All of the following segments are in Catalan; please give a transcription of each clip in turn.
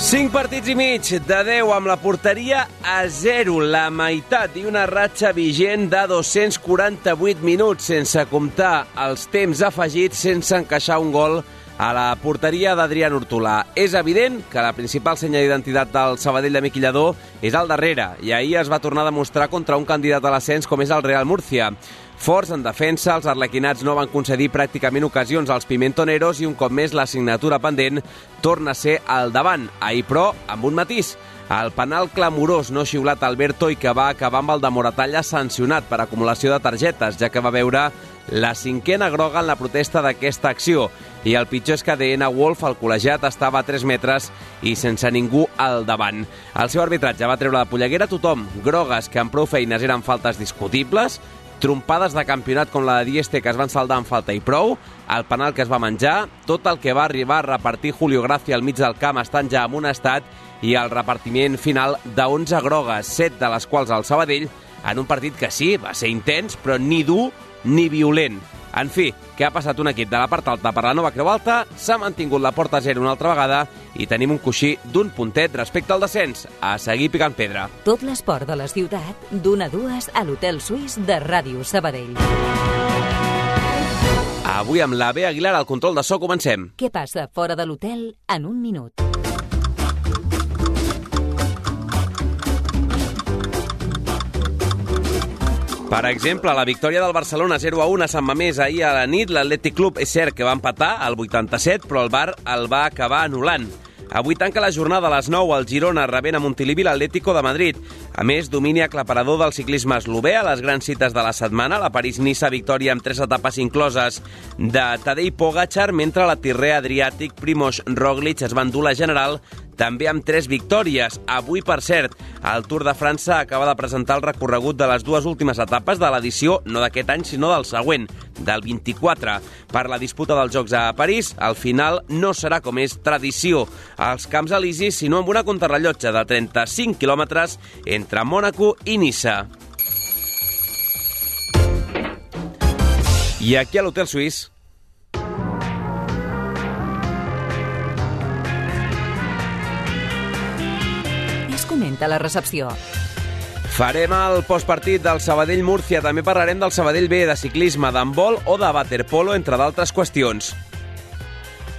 5 partits i mig de 10 amb la porteria a 0, la meitat i una ratxa vigent de 248 minuts sense comptar els temps afegits sense encaixar un gol a la porteria d'Adrià Nortolà. És evident que la principal senya d'identitat del Sabadell de Miquillador és al darrere i ahir es va tornar a demostrar contra un candidat a l'ascens com és el Real Murcia. Forts en defensa, els arlequinats no van concedir pràcticament ocasions als pimentoneros i un cop més la signatura pendent torna a ser al davant. Ahir, però, amb un matís. El penal clamorós no xiulat Alberto i que va acabar amb el de Moratalla sancionat per acumulació de targetes, ja que va veure la cinquena groga en la protesta d'aquesta acció. I el pitjor és que DNA Wolf, el col·legiat, estava a 3 metres i sense ningú al davant. El seu arbitratge va treure de polleguera tothom. Grogues que amb prou feines eren faltes discutibles, trompades de campionat com la de Dieste que es van saldar amb falta i prou, el penal que es va menjar, tot el que va arribar a repartir Julio Gracia al mig del camp estant ja en un estat i el repartiment final de 11 grogues, 7 de les quals al Sabadell, en un partit que sí, va ser intens, però ni dur ni violent. En fi, que ha passat un equip de la part alta per la nova Creu Alta, s'ha mantingut la porta a zero una altra vegada i tenim un coixí d'un puntet respecte al descens. A seguir picant pedra. Tot l'esport de la ciutat, d'una a dues a l'Hotel Suís de Ràdio Sabadell. Avui amb la B. Aguilar al control de so comencem. Què passa fora de l'hotel en un minut? Per exemple, la victòria del Barcelona 0 a 1 a Sant Mamés ahir a la nit, l'Atlètic Club és cert que va empatar al 87, però el Bar el va acabar anul·lant. Avui tanca la jornada a les 9 al Girona rebent a Montilivi l'Atlético de Madrid. A més, domini aclaparador del ciclisme eslové a les grans cites de la setmana, la París-Niça victòria amb tres etapes incloses de Tadej Pogacar, mentre la Tirrea Adriàtic Primoz Roglic es va endur la general també amb tres victòries. Avui, per cert, el Tour de França acaba de presentar el recorregut de les dues últimes etapes de l'edició, no d'aquest any, sinó del següent, del 24. Per la disputa dels Jocs a París, al final no serà com és tradició als Camps Elisis, sinó amb una contrarrellotge de 35 quilòmetres entre Mònaco i Nissa. I aquí a l'Hotel Suís comenta la recepció. Farem el postpartit del Sabadell-Múrcia. També parlarem del Sabadell B, de ciclisme, d'handbol o de waterpolo, entre d'altres qüestions.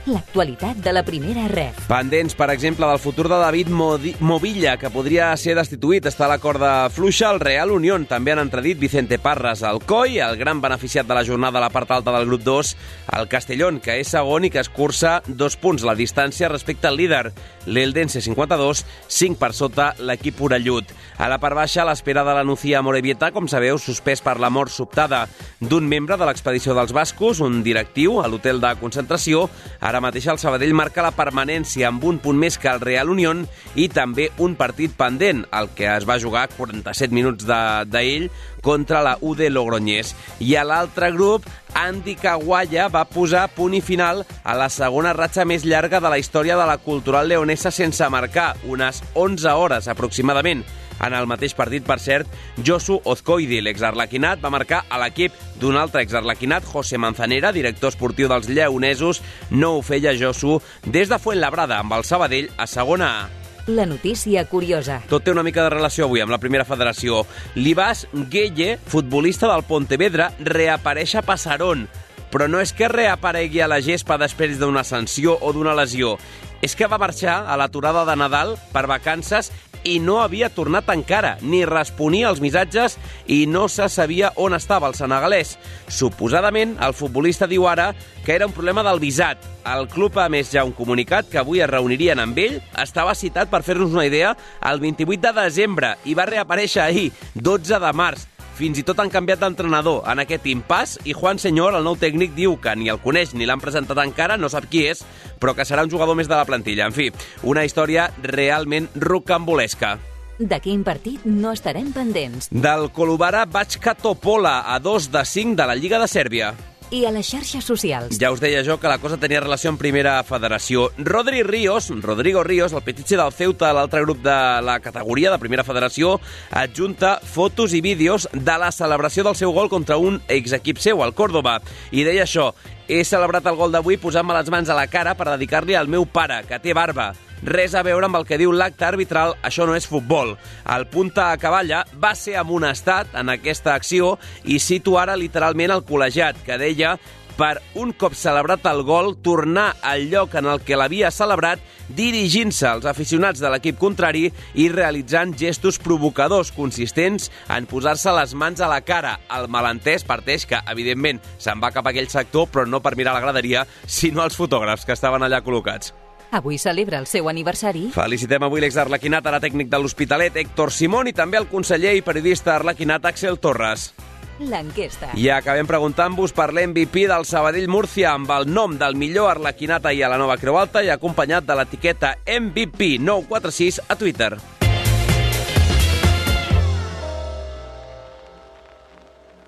L'actualitat de la primera ref. Pendents, per exemple, del futur de David Modi Movilla, que podria ser destituït. Està a la corda fluixa al Real Unión. També han entredit Vicente Parras al COI, el gran beneficiat de la jornada a la part alta del grup 2, el Castellón, que és segon i que es cursa dos punts la distància respecte al líder. L'Eldense 52, 5 per sota l'equip orellut. A la part baixa, l'espera de la Nucía Morevieta, com sabeu, suspès per la mort sobtada d'un membre de l'expedició dels bascos, un directiu a l'hotel de concentració. Ara mateix el Sabadell marca la permanència amb un punt més que el Real Unión i també un partit pendent, el que es va jugar 47 minuts d'ell contra la UD Logroñés. I a l'altre grup, Andy Kawaya va posar punt i final a la segona ratxa més llarga de la història de la cultural leonesa sense marcar, unes 11 hores aproximadament. En el mateix partit, per cert, Josu Ozcoidi, l'exarlequinat, va marcar a l'equip d'un altre exarlequinat, José Manzanera, director esportiu dels lleonesos. No ho feia Josu des de Fuentlabrada, amb el Sabadell a segona A. La notícia curiosa. Tot té una mica de relació avui amb la primera federació. L'Ibas Gueye, futbolista del Pontevedra, reapareix a Passarón. Però no és que reaparegui a la gespa després d'una sanció o d'una lesió. És que va marxar a l'aturada de Nadal per vacances i no havia tornat encara, ni responia als missatges i no se sabia on estava el senegalès. Suposadament, el futbolista diu ara que era un problema del visat. El club ha més ja un comunicat que avui es reunirien amb ell. Estava citat, per fer-nos una idea, el 28 de desembre i va reaparèixer ahir, 12 de març. Fins i tot han canviat d'entrenador en aquest impàs i Juan Senyor, el nou tècnic, diu que ni el coneix ni l'han presentat encara, no sap qui és, però que serà un jugador més de la plantilla. En fi, una història realment rocambolesca. De quin partit no estarem pendents? Del Kolubara Bachka Topola, a 2 de 5 de la Lliga de Sèrbia. I a les xarxes socials. Ja us deia jo que la cosa tenia relació amb primera federació. Rodri Ríos, Rodrigo Ríos, el petitxe del Ceuta, l'altre grup de la categoria de primera federació, adjunta fotos i vídeos de la celebració del seu gol contra un exequip seu, el Córdoba. I deia això, he celebrat el gol d'avui posant-me les mans a la cara per dedicar-li al meu pare, que té barba. Res a veure amb el que diu l'acte arbitral, això no és futbol. El punta a cavalla va ser amonestat en aquesta acció i cito ara literalment el col·legiat, que deia per un cop celebrat el gol, tornar al lloc en el que l'havia celebrat, dirigint-se als aficionats de l'equip contrari i realitzant gestos provocadors consistents en posar-se les mans a la cara. El malentès parteix que, evidentment, se'n va cap a aquell sector, però no per mirar la graderia, sinó als fotògrafs que estaven allà col·locats. Avui celebra el seu aniversari. Felicitem avui l'ex Arlequinat, ara tècnic de l'Hospitalet, Héctor Simón, i també el conseller i periodista Arlequinat, Axel Torres. L'enquesta. I acabem preguntant-vos per l'MVP del Sabadell Múrcia amb el nom del millor arlequinat ahir a la nova Creu Alta i acompanyat de l'etiqueta MVP 946 a Twitter.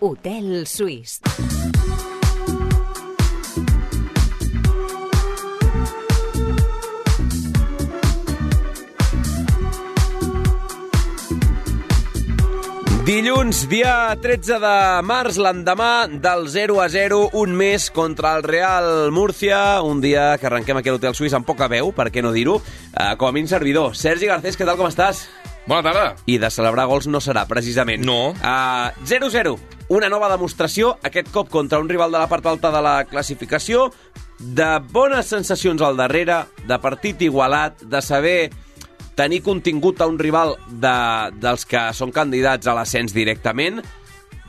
Hotel Suís. Dilluns, dia 13 de març, l'endemà del 0 a 0, un mes contra el Real Múrcia, un dia que arrenquem aquí a l'Hotel Suís amb poca veu, per què no dir-ho, uh, com a mínim servidor. Sergi Garcés, què tal, com estàs? Bona tarda. I de celebrar gols no serà, precisament. No. Uh, 0-0, una nova demostració, aquest cop contra un rival de la part alta de la classificació, de bones sensacions al darrere, de partit igualat, de saber tenir contingut a un rival de, dels que són candidats a l'ascens directament.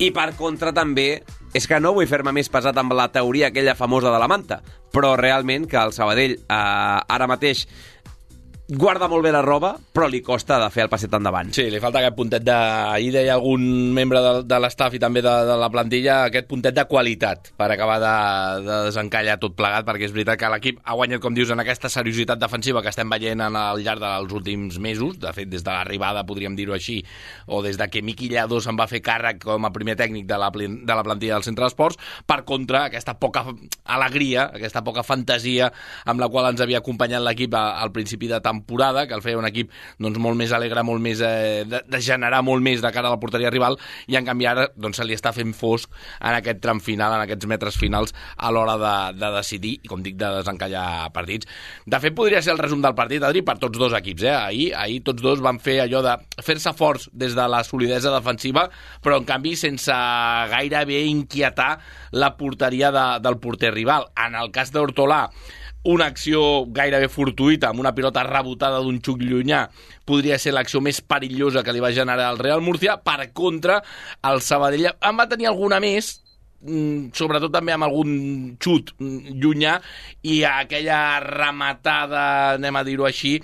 I per contra també és que no vull fer-me més pesat amb la teoria aquella famosa de la manta, però realment que el Sabadell eh, ara mateix guarda molt bé la roba, però li costa de fer el passet endavant. Sí, li falta aquest puntet de... Ahir deia algun membre de, de l'estaf i també de, de la plantilla aquest puntet de qualitat per acabar de, de desencallar tot plegat, perquè és veritat que l'equip ha guanyat, com dius, en aquesta seriositat defensiva que estem veient en al llarg dels últims mesos, de fet, des de l'arribada, podríem dir-ho així, o des de que Miqui Lladó se'n va fer càrrec com a primer tècnic de la, de la plantilla del centre d'esports, per contra aquesta poca alegria, aquesta poca fantasia amb la qual ens havia acompanyat l'equip al principi de temporada temporada, que el feia un equip doncs, molt més alegre, molt més, eh, de, de generar molt més de cara a la porteria rival, i en canvi ara doncs, se li està fent fosc en aquest tram final, en aquests metres finals, a l'hora de, de decidir, i com dic, de desencallar partits. De fet, podria ser el resum del partit, Adri, per tots dos equips. Eh? Ahir, ahir tots dos van fer allò de fer-se forts des de la solidesa defensiva, però en canvi sense gairebé inquietar la porteria de, del porter rival. En el cas d'Hortolà, una acció gairebé fortuïta amb una pilota rebotada d'un xuc llunyà podria ser l'acció més perillosa que li va generar el Real Murcia. Per contra, el Sabadell en va tenir alguna més, mm, sobretot també amb algun xut mm, llunyà i aquella rematada, anem a dir-ho així,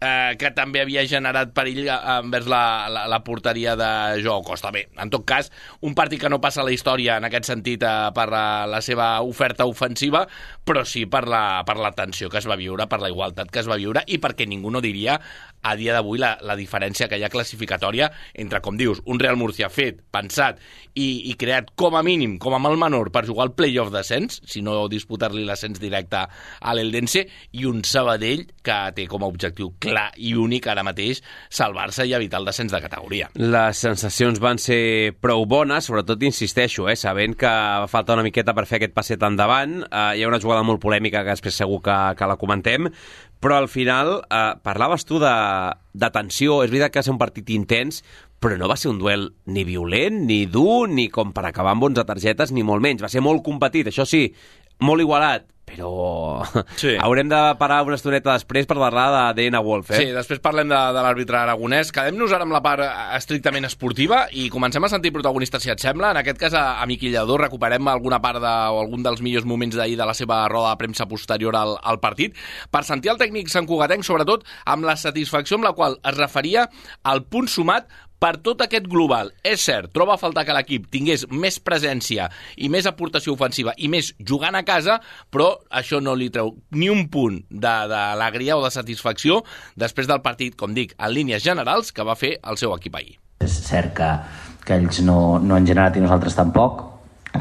eh, que també havia generat perill eh, envers la, la, la porteria de Joao Costa. Bé, en tot cas, un partit que no passa a la història en aquest sentit eh, per la, la seva oferta ofensiva, però sí per la, per la tensió que es va viure, per la igualtat que es va viure i perquè ningú no diria a dia d'avui la, la diferència que hi ha classificatòria entre, com dius, un Real Murcia fet, pensat i, i creat com a mínim, com a mal menor, per jugar al playoff d'ascens, si no disputar-li l'ascens directe a l'Eldense, i un Sabadell que té com a objectiu clar i únic ara mateix salvar-se i evitar el descens de categoria. Les sensacions van ser prou bones, sobretot insisteixo, eh, sabent que falta una miqueta per fer aquest passet endavant. Eh, hi ha una jugada molt polèmica que després segur que, que la comentem, però al final eh, parlaves tu de, de tensió, és veritat que va ser un partit intens, però no va ser un duel ni violent, ni dur, ni com per acabar amb 11 targetes, ni molt menys. Va ser molt competit, això sí, molt igualat, però sí. haurem de parar una estoneta després per parlar de Dana Wolf, eh? Sí, després parlem de, de l'àrbitre aragonès. Quedem-nos ara amb la part estrictament esportiva i comencem a sentir protagonistes, si et sembla. En aquest cas, a, a Miqui Lledó recuperem alguna part de, o algun dels millors moments d'ahir de la seva roda de premsa posterior al, al partit, per sentir el tècnic Sant Cugatenc, sobretot amb la satisfacció amb la qual es referia al punt sumat Per tot aquest global, és cert, troba a faltar que l'equip tingués més presència i més aportació ofensiva i més jugant a casa, però això no li treu ni un punt d'alegria o de satisfacció després del partit, com dic, en línies generals, que va fer el seu equip ahir. És cert que, que ells no, no han generat i nosaltres tampoc,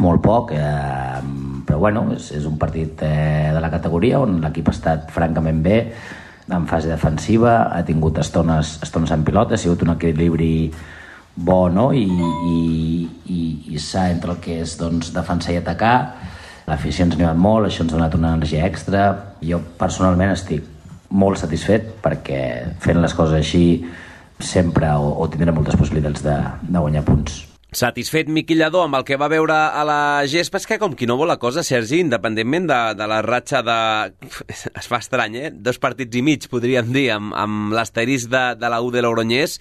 molt poc, eh, però bueno, és, és un partit eh, de la categoria on l'equip ha estat francament bé, en fase defensiva, ha tingut estones, estones en pilota, ha sigut un equilibri bo no? I, i, i, i s'ha entre el que és doncs, defensar i atacar. L'afició ens ha animat molt, això ens ha donat una energia extra. Jo personalment estic molt satisfet perquè fent les coses així sempre o, o tindrem moltes possibilitats de, de guanyar punts Satisfet Miqui Lladó amb el que va veure a la gespa, és que com qui no vol la cosa, Sergi, independentment de, de la ratxa de... Es fa estrany, eh? Dos partits i mig, podríem dir, amb, amb l'asterisc de, de la U de l'Oronyès,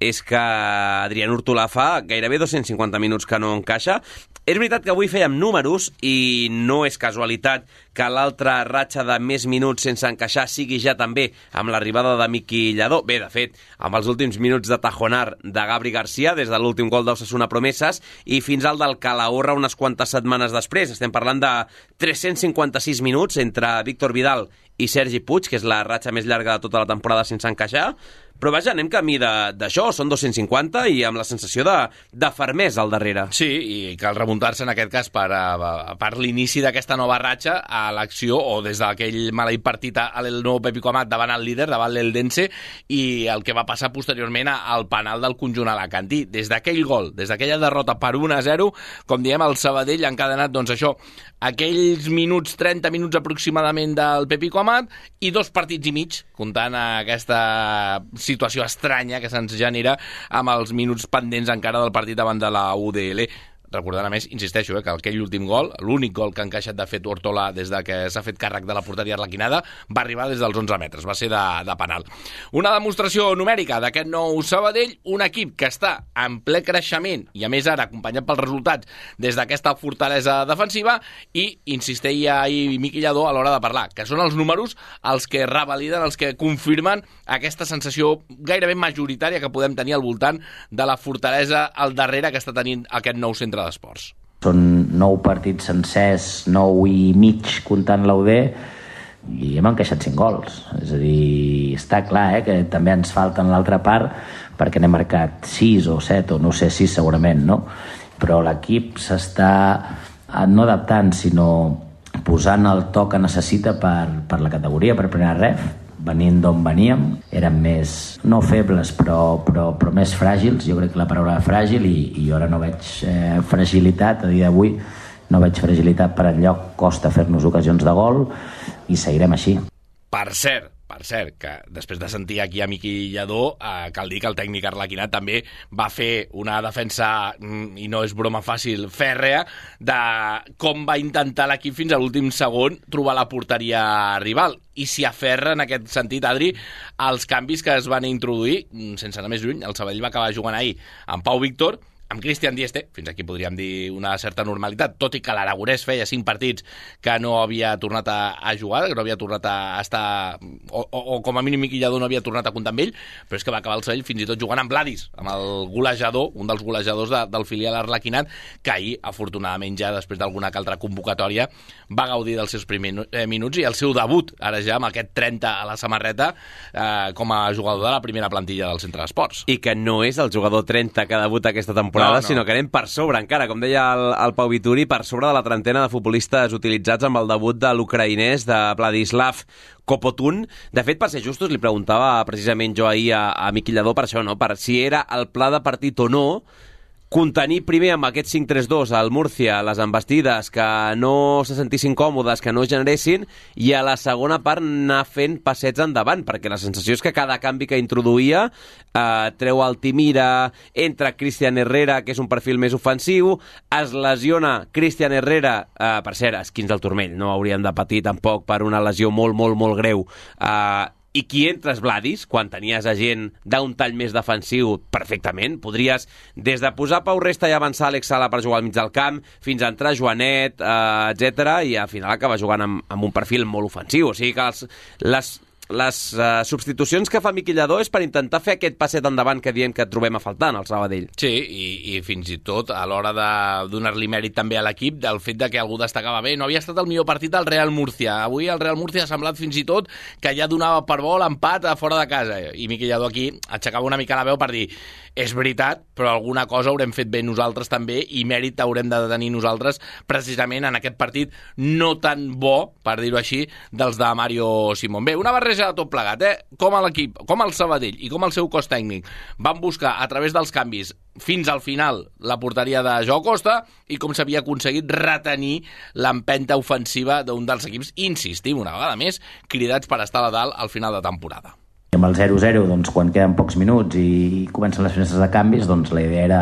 és que Adrián Hortolà fa gairebé 250 minuts que no encaixa. És veritat que avui fèiem números i no és casualitat que l'altra ratxa de més minuts sense encaixar sigui ja també amb l'arribada de Miqui Lladó. Bé, de fet, amb els últims minuts de tajonar de Gabri Garcia, des de l'últim gol d'Ossassuna Promeses, i fins al del Calahorra unes quantes setmanes després. Estem parlant de 356 minuts entre Víctor Vidal i Sergi Puig, que és la ratxa més llarga de tota la temporada sense encaixar, però vaja, anem camí d'això, són 250 i amb la sensació de, de fermesa al darrere. Sí, i cal remuntar-se en aquest cas per, a, per l'inici d'aquesta nova ratxa a l'acció o des d'aquell maleït partit al nou Pepi Comat davant el líder, davant l'Eldense, i el que va passar posteriorment al penal del conjunt alacantí. Des d'aquell gol, des d'aquella derrota per 1 a 0, com diem, el Sabadell ha encadenat, doncs això, aquells minuts, 30 minuts aproximadament del Pepi Comat i dos partits i mig, comptant aquesta situació estranya que se'ns genera amb els minuts pendents encara del partit davant de la UDL recordant a més, insisteixo, eh, que aquell últim gol, l'únic gol que ha encaixat de fet Hortola des de que s'ha fet càrrec de la porteria arlequinada, va arribar des dels 11 metres, va ser de, de penal. Una demostració numèrica d'aquest nou Sabadell, un equip que està en ple creixement i a més ara acompanyat pels resultats des d'aquesta fortalesa defensiva i insistia ahir Miqui Lladó a l'hora de parlar, que són els números els que revaliden, els que confirmen aquesta sensació gairebé majoritària que podem tenir al voltant de la fortalesa al darrere que està tenint aquest nou centre d'esports. Són nou partits sencers, nou i mig comptant l'UD, i hem encaixat cinc gols. És a dir, està clar eh, que també ens falten l'altra part perquè n'hem marcat sis o set o no sé, sis segurament, no? Però l'equip s'està eh, no adaptant, sinó posant el to que necessita per, per la categoria, per primera ref, venint d'on veníem, érem més, no febles, però, però, però més fràgils, jo crec que la paraula fràgil, i, i jo ara no veig eh, fragilitat, a dia d'avui no veig fragilitat per enlloc, costa fer-nos ocasions de gol, i seguirem així. Per cert, per cert, que després de sentir aquí a Miqui Lledó, eh, cal dir que el tècnic Arlequinat també va fer una defensa, mm, i no és broma fàcil, fèrrea, de com va intentar l'equip fins a l'últim segon trobar la porteria rival. I s'hi aferra, en aquest sentit, Adri, als canvis que es van introduir, mm, sense anar més lluny, el Sabadell va acabar jugant ahir amb Pau Víctor, amb Cristian Dieste, fins aquí podríem dir una certa normalitat, tot i que l'Aragonès feia cinc partits que no havia tornat a, a jugar, que no havia tornat a estar... O, o, o com a mínim Miqui Lladó no havia tornat a comptar amb ell, però és que va acabar el Sevell fins i tot jugant amb Vladis, amb el golejador, un dels golejadors de, del filial arlequinat, que ahir, afortunadament ja, després d'alguna altra convocatòria, va gaudir dels seus primers eh, minuts i el seu debut, ara ja amb aquest 30 a la samarreta, eh, com a jugador de la primera plantilla del centre d'esports. I que no és el jugador 30 que debuta aquesta temporada temporada, no, no. sinó que anem per sobre encara, com deia el, el Pau Vituri, per sobre de la trentena de futbolistes utilitzats amb el debut de l'ucraïnès de Vladislav Kopotun. De fet, per ser justos, li preguntava precisament jo ahir a, a Miqui Lledó per això, no? per si era el pla de partit o no, contenir primer amb aquest 5-3-2 al Múrcia les embestides que no se sentissin còmodes, que no generessin, i a la segona part anar fent passets endavant, perquè la sensació és que cada canvi que introduïa eh, treu Altimira, entra Cristian Herrera, que és un perfil més ofensiu, es lesiona Cristian Herrera, eh, per cert, esquins del turmell, no haurien de patir tampoc per una lesió molt, molt, molt greu, eh, i qui entres Vladis, quan tenies a gent d'un tall més defensiu, perfectament. Podries, des de posar Pau Resta i avançar Alex Sala per jugar al mig del camp, fins a entrar Joanet, eh, etc i al final acaba jugant amb, amb un perfil molt ofensiu. O sigui que els, les, les uh, substitucions que fa Miquel Lladó és per intentar fer aquest passet endavant que diem que trobem a faltar en el Sabadell. Sí, i, i fins i tot a l'hora de donar-li mèrit també a l'equip del fet de que algú destacava bé. No havia estat el millor partit del Real Murcia. Avui el Real Murcia ha semblat fins i tot que ja donava per bo l'empat a fora de casa. I Miquel Lladó aquí aixecava una mica la veu per dir és veritat, però alguna cosa haurem fet bé nosaltres també i mèrit haurem de tenir nosaltres precisament en aquest partit no tan bo, per dir-ho així, dels de Mario Simón. Bé, una barreja de tot plegat, eh? Com l'equip, com el Sabadell i com el seu cos tècnic van buscar a través dels canvis fins al final la porteria de Joao Costa i com s'havia aconseguit retenir l'empenta ofensiva d'un dels equips, insistim una vegada més, cridats per estar a dalt al final de temporada. Amb el 0-0, doncs, quan queden pocs minuts i comencen les finestres de canvis, doncs, la idea era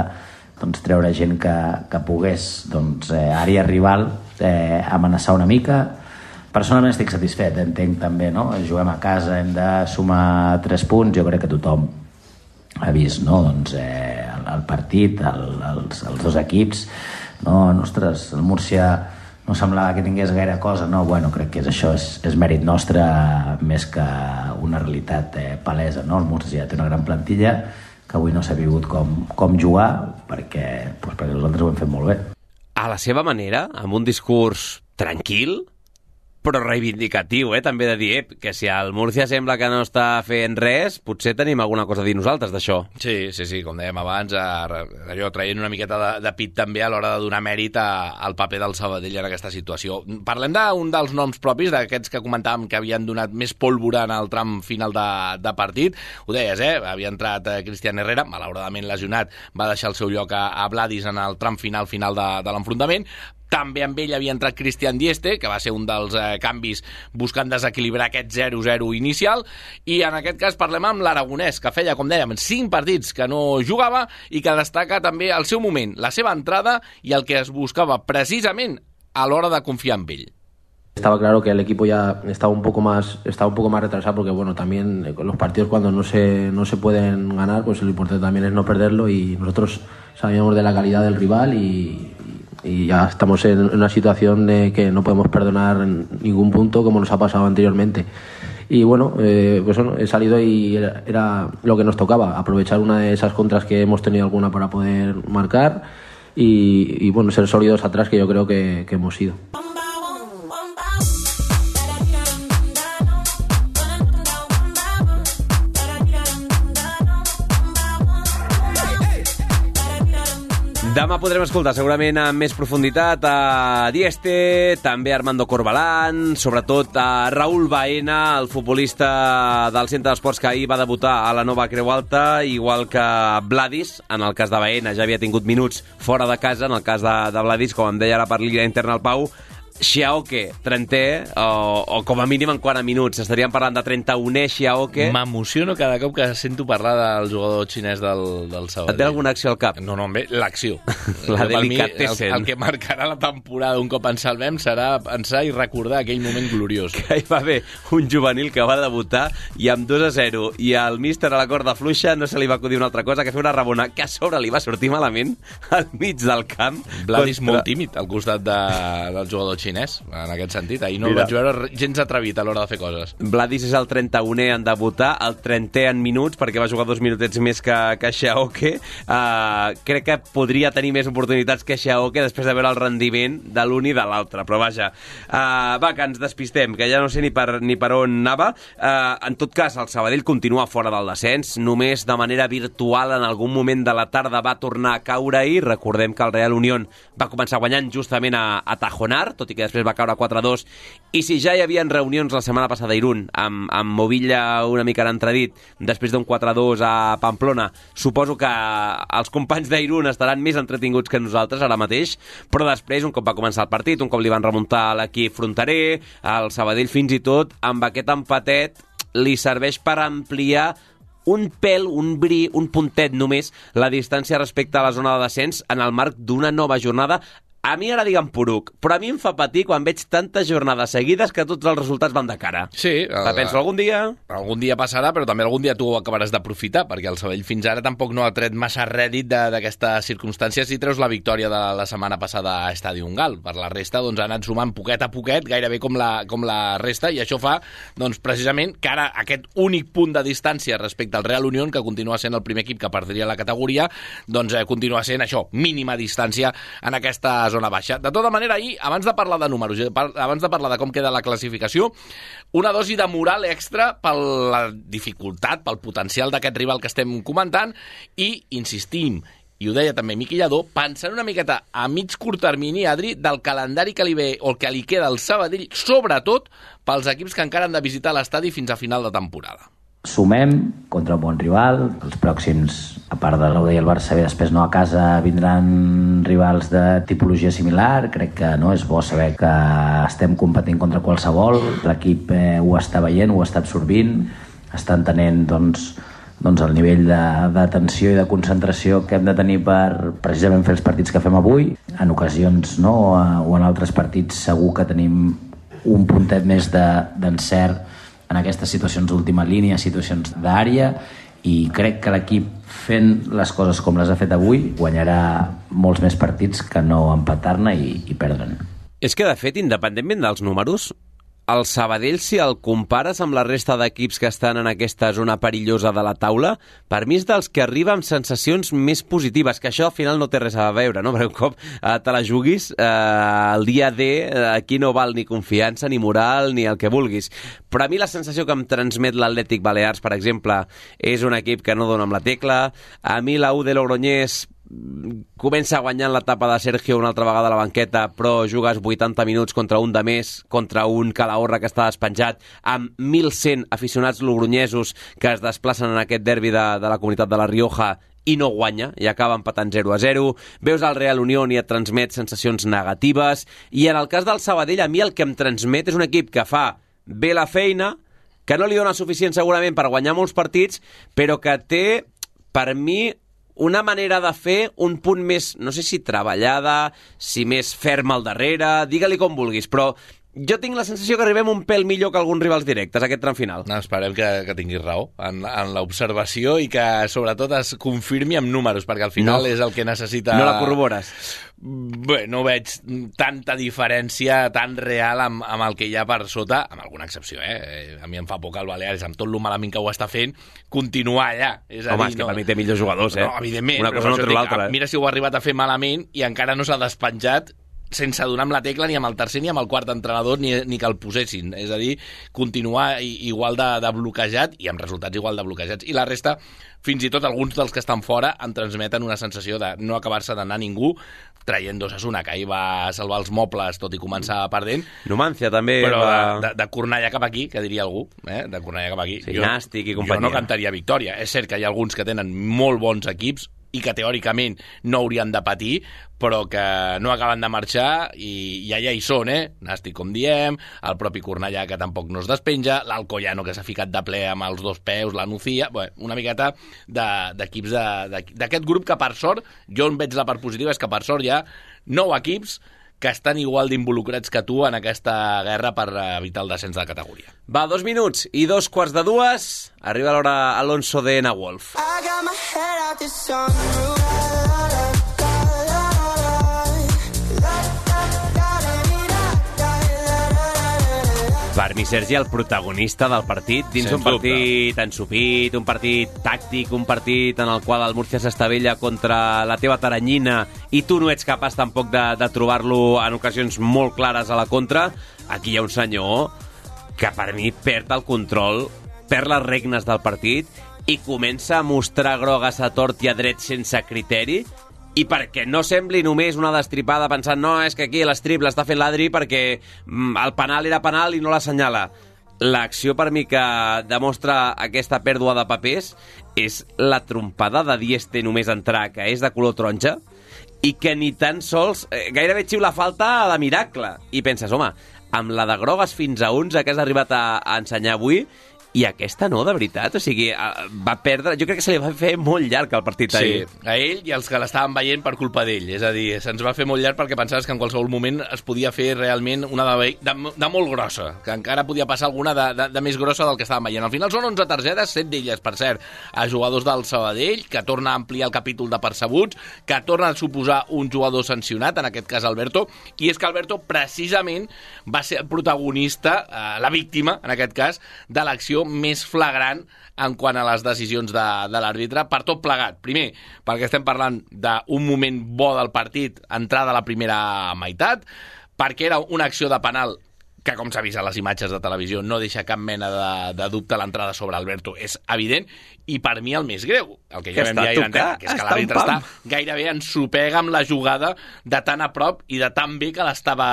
doncs, treure gent que, que pogués doncs, eh, àrea rival eh, amenaçar una mica personalment estic satisfet, entenc també no? juguem a casa, hem de sumar 3 punts jo crec que tothom ha vist no? doncs, eh, el, el partit el, els, els dos equips no? ostres, el Múrcia no semblava que tingués gaire cosa, no, bueno, crec que és això és, és mèrit nostre més que una realitat eh, palesa, no? El Múrcia ja té una gran plantilla que avui no s'ha vingut com, com jugar perquè, doncs perquè nosaltres ho hem fet molt bé. A la seva manera, amb un discurs tranquil, però reivindicatiu, eh? també de dir eh, que si el Múrcia sembla que no està fent res, potser tenim alguna cosa a dir nosaltres d'això. Sí, sí, sí, com dèiem abans, allò traient una miqueta de, de pit també a l'hora de donar mèrit a, al paper del Sabadell en aquesta situació. Parlem d'un dels noms propis, d'aquests que comentàvem que havien donat més pólvora en el tram final de, de partit. Ho deies, eh? Havia entrat eh, Cristian Herrera, malauradament lesionat, va deixar el seu lloc a, a Vladis en el tram final final de, de l'enfrontament, també amb ell havia entrat Cristian Dieste, que va ser un dels eh, canvis buscant desequilibrar aquest 0-0 inicial, i en aquest cas parlem amb l'Aragonès, que feia, com dèiem, 5 partits que no jugava i que destaca també el seu moment, la seva entrada i el que es buscava precisament a l'hora de confiar en ell. Estaba claro que el equipo ya estaba un poco más estaba un poco más retrasado porque bueno también los partidos cuando no se no se pueden ganar pues lo importante también es no perderlo y nosotros sabíamos de la calidad del rival y, y ya estamos en una situación de que no podemos perdonar ningún punto como nos ha pasado anteriormente. Y bueno, eh, pues bueno, he salido y era, lo que nos tocaba, aprovechar una de esas contras que hemos tenido alguna para poder marcar y, y bueno, ser sólidos atrás que yo creo que hemos sido. Demà podrem escoltar segurament amb més profunditat a Dieste, també a Armando Corbalán, sobretot a Raúl Baena, el futbolista del Centre d'Esports que ahir va debutar a la nova Creu Alta, igual que Vladis, en el cas de Baena ja havia tingut minuts fora de casa, en el cas de, de Vladis, com em deia ara per l'illa interna al Pau, Xiaoke, 30è, o, o com a mínim en quant a minuts. Estaríem parlant de 31è Xiaoke. M'emociono cada cop que sento parlar del jugador xinès del, del Sabadell. Et ve alguna acció al cap? No, no, bé, l'acció. La delicatessen. El, el que marcarà la temporada un cop en salvem serà pensar i recordar aquell moment gloriós. Que hi va haver un juvenil que va debutar i amb 2 a 0 i el míster a la corda fluixa no se li va acudir una altra cosa que fer una rabona que a sobre li va sortir malament al mig del camp. Vladis contra... molt tímid al costat de, del jugador xinès, en aquest sentit. Ahir no Mira. el vaig veure gens atrevit a l'hora de fer coses. Vladis és el 31è en debutar, el 30è en minuts, perquè va jugar dos minutets més que, que Xiaoke. Uh, crec que podria tenir més oportunitats que Xiaoke després de veure el rendiment de l'un i de l'altre, però vaja. Uh, va, que ens despistem, que ja no sé ni per, ni per on anava. Uh, en tot cas, el Sabadell continua fora del descens, només de manera virtual en algun moment de la tarda va tornar a caure ahir. Recordem que el Real Unión va començar guanyant justament a, a Tajonar, tot i que després va caure 4-2, i si ja hi havia reunions la setmana passada a Irún, amb, amb Movilla una mica en entredit, després d'un 4-2 a Pamplona, suposo que els companys d'Irún estaran més entretinguts que nosaltres ara mateix, però després, un cop va començar el partit, un cop li van remuntar l'equip fronterer, el Sabadell fins i tot, amb aquest empatet li serveix per ampliar un pèl, un bri, un puntet només, la distància respecte a la zona de descens en el marc d'una nova jornada a mi ara digue'm poruc, però a mi em fa patir quan veig tantes jornades seguides que tots els resultats van de cara. Sí. La penso algun dia... Algun dia passarà, però també algun dia tu ho acabaràs d'aprofitar, perquè el Sabell fins ara tampoc no ha tret massa rèdit d'aquestes circumstàncies si treus la victòria de la setmana passada a Estadi Gal. Per la resta, doncs, ha anat sumant poquet a poquet, gairebé com la, com la resta, i això fa, doncs, precisament, que ara aquest únic punt de distància respecte al Real Unión, que continua sent el primer equip que perdria la categoria, doncs eh, continua sent això, mínima distància en aquesta zona baixa. De tota manera, ahir, abans de parlar de números, par- abans de parlar de com queda la classificació, una dosi de moral extra per la dificultat, pel potencial d'aquest rival que estem comentant, i insistim, i ho deia també Miqui Lladó, pensant una miqueta a mig curt termini, Adri, del calendari que li ve o que li queda al Sabadell, sobretot pels equips que encara han de visitar l'estadi fins a final de temporada. Sumem contra un bon rival. Els pròxims, a part de l'Auda i el Barça, bé, després no a casa vindran rivals de tipologia similar. Crec que no és bo saber que estem competint contra qualsevol. L'equip eh, ho està veient, ho està absorbint, està entenent doncs, doncs el nivell d'atenció i de concentració que hem de tenir per precisament fer els partits que fem avui. En ocasions no, eh, o en altres partits segur que tenim un puntet més de- d'encert de, en aquestes situacions d'última línia, situacions d'àrea, i crec que l'equip fent les coses com les ha fet avui guanyarà molts més partits que no empatar-ne i, i perdre'n. És que, de fet, independentment dels números, el Sabadell, si el compares amb la resta d'equips que estan en aquesta zona perillosa de la taula, per mi és dels que arriba amb sensacions més positives, que això al final no té res a veure, no? Perquè un cop eh, te la juguis, eh, el dia D, eh, aquí no val ni confiança, ni moral, ni el que vulguis. Però a mi la sensació que em transmet l'Atlètic Balears, per exemple, és un equip que no dona amb la tecla. A mi la U de Logroñés comença guanyant l'etapa de Sergio una altra vegada a la banqueta, però jugues 80 minuts contra un de més, contra un Calahorra que està despenjat, amb 1.100 aficionats logronyesos que es desplacen en aquest derbi de, de la comunitat de la Rioja i no guanya, i acaba empatant 0 a 0. Veus el Real Unión i et transmet sensacions negatives, i en el cas del Sabadell, a mi el que em transmet és un equip que fa bé la feina, que no li dona suficient segurament per guanyar molts partits, però que té, per mi, una manera de fer un punt més, no sé si treballada, si més ferma al darrere, digue-li com vulguis, però jo tinc la sensació que arribem un pèl millor que alguns rivals directes aquest tram final. No, esperem que, que tinguis raó en, en l'observació i que sobretot es confirmi amb números, perquè al final No. és el que necessita... No la corrobores. Bé, no veig tanta diferència tan real amb, amb el que hi ha per sota, amb alguna excepció, eh? Eh, A mi em fa por que el Balears, amb tot lo malament que ho està fent, continuar allà. És a Home, dir, és que per mi té millors jugadors, eh? No, evidentment, Una cosa no treu l'altra, eh? Mira si ho ha arribat a fer malament i encara no s'ha despenjat sense donar amb la tecla ni amb el tercer ni amb el quart entrenador ni, ni que el posessin. És a dir, continuar igual de, de bloquejat i amb resultats igual de bloquejats. I la resta, fins i tot alguns dels que estan fora, en transmeten una sensació de no acabar-se d'anar ningú traient dos a Suna, que ahir va salvar els mobles tot i començar perdent, Numancia també però va... de, de, de Cornellà cap aquí, que diria algú, eh? de Cornellà cap aquí. Sí, Nàstic i companyia. Jo no cantaria victòria. És cert que hi ha alguns que tenen molt bons equips i que teòricament no haurien de patir, però que no acaben de marxar i, i allà hi són, eh? Nàstic, com diem, el propi Cornellà, que tampoc no es despenja, l'Alcoyano, que s'ha ficat de ple amb els dos peus, la Nucía... Bé, una miqueta de- d'equips de, de, d'aquest grup que, per sort, jo en veig la part positiva, és que, per sort, hi ha nou equips que estan igual d'involucrats que tu en aquesta guerra per evitar el descens de categoria. Va, dos minuts i dos quarts de dues. Arriba l'hora Alonso de Na Wolf. I got my head Per mi, Sergi, el protagonista del partit, dins Sens un partit ensupit, un partit tàctic, un partit en el qual el Múrcia s'estavella contra la teva taranyina i tu no ets capaç tampoc de, de trobar-lo en ocasions molt clares a la contra, aquí hi ha un senyor que per mi perd el control, perd les regnes del partit i comença a mostrar grogues a tort i a dret sense criteri i perquè no sembli només una destripada pensant no, és que aquí l'estrip l'està fent l'Adri perquè mm, el penal era penal i no l'assenyala. L'acció per mi que demostra aquesta pèrdua de papers és la trompada de Dieste només entrar, que és de color taronja, i que ni tan sols eh, gairebé xiu la falta de miracle. I penses, home, amb la de grogues fins a 11 que has arribat a, a ensenyar avui, i aquesta no, de veritat. O sigui, eh, va perdre... Jo crec que se li va fer molt llarg el partit Sí, ahir. a ell i als que l'estaven veient per culpa d'ell. És a dir, se'ns va fer molt llarg perquè pensaves que en qualsevol moment es podia fer realment una de, de, de molt grossa, que encara podia passar alguna de, de, de més grossa del que estàvem veient. Al final són 11 targetes, 7 d'elles, per cert, a jugadors del Sabadell, que torna a ampliar el capítol de percebuts, que torna a suposar un jugador sancionat, en aquest cas Alberto, i és que Alberto precisament va ser el protagonista, eh, la víctima, en aquest cas, de l'acció més flagrant en quant a les decisions de, de l'àrbitre, per tot plegat. Primer, perquè estem parlant d'un moment bo del partit, entrada a la primera meitat, perquè era una acció de penal que, com s'ha vist a les imatges de televisió, no deixa cap mena de, de dubte l'entrada sobre Alberto. És evident, i per mi el més greu, el que ja Que vam dir ahir, que és que l'àrbitre està gairebé ensopega amb la jugada de tan a prop i de tan bé que l'estava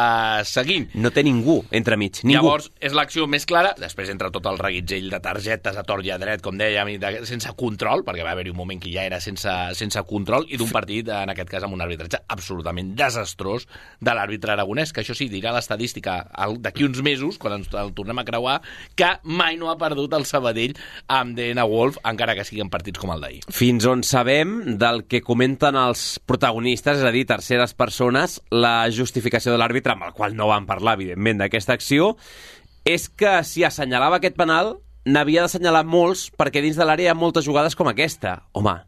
seguint. No té ningú entremig, ningú. Llavors, és l'acció més clara, després entra tot el reguitzell de targetes a tort i a dret, com dèiem, i de, sense control, perquè va haver-hi un moment que ja era sense, sense control, i d'un partit, en aquest cas, amb un arbitratge absolutament desastrós de l'àrbitre aragonès, que això sí, dirà l'estadística al- d'aquí uns mesos, quan ens el tornem a creuar, que mai no ha perdut el Sabadell amb DNA Wolf, encara que siguin partits com el d'ahir. Fins on sabem del que comenten els protagonistes, és a dir, terceres persones, la justificació de l'àrbitre, amb el qual no van parlar, evidentment, d'aquesta acció, és que si assenyalava aquest penal, n'havia d'assenyalar molts, perquè dins de l'àrea hi ha moltes jugades com aquesta. Home,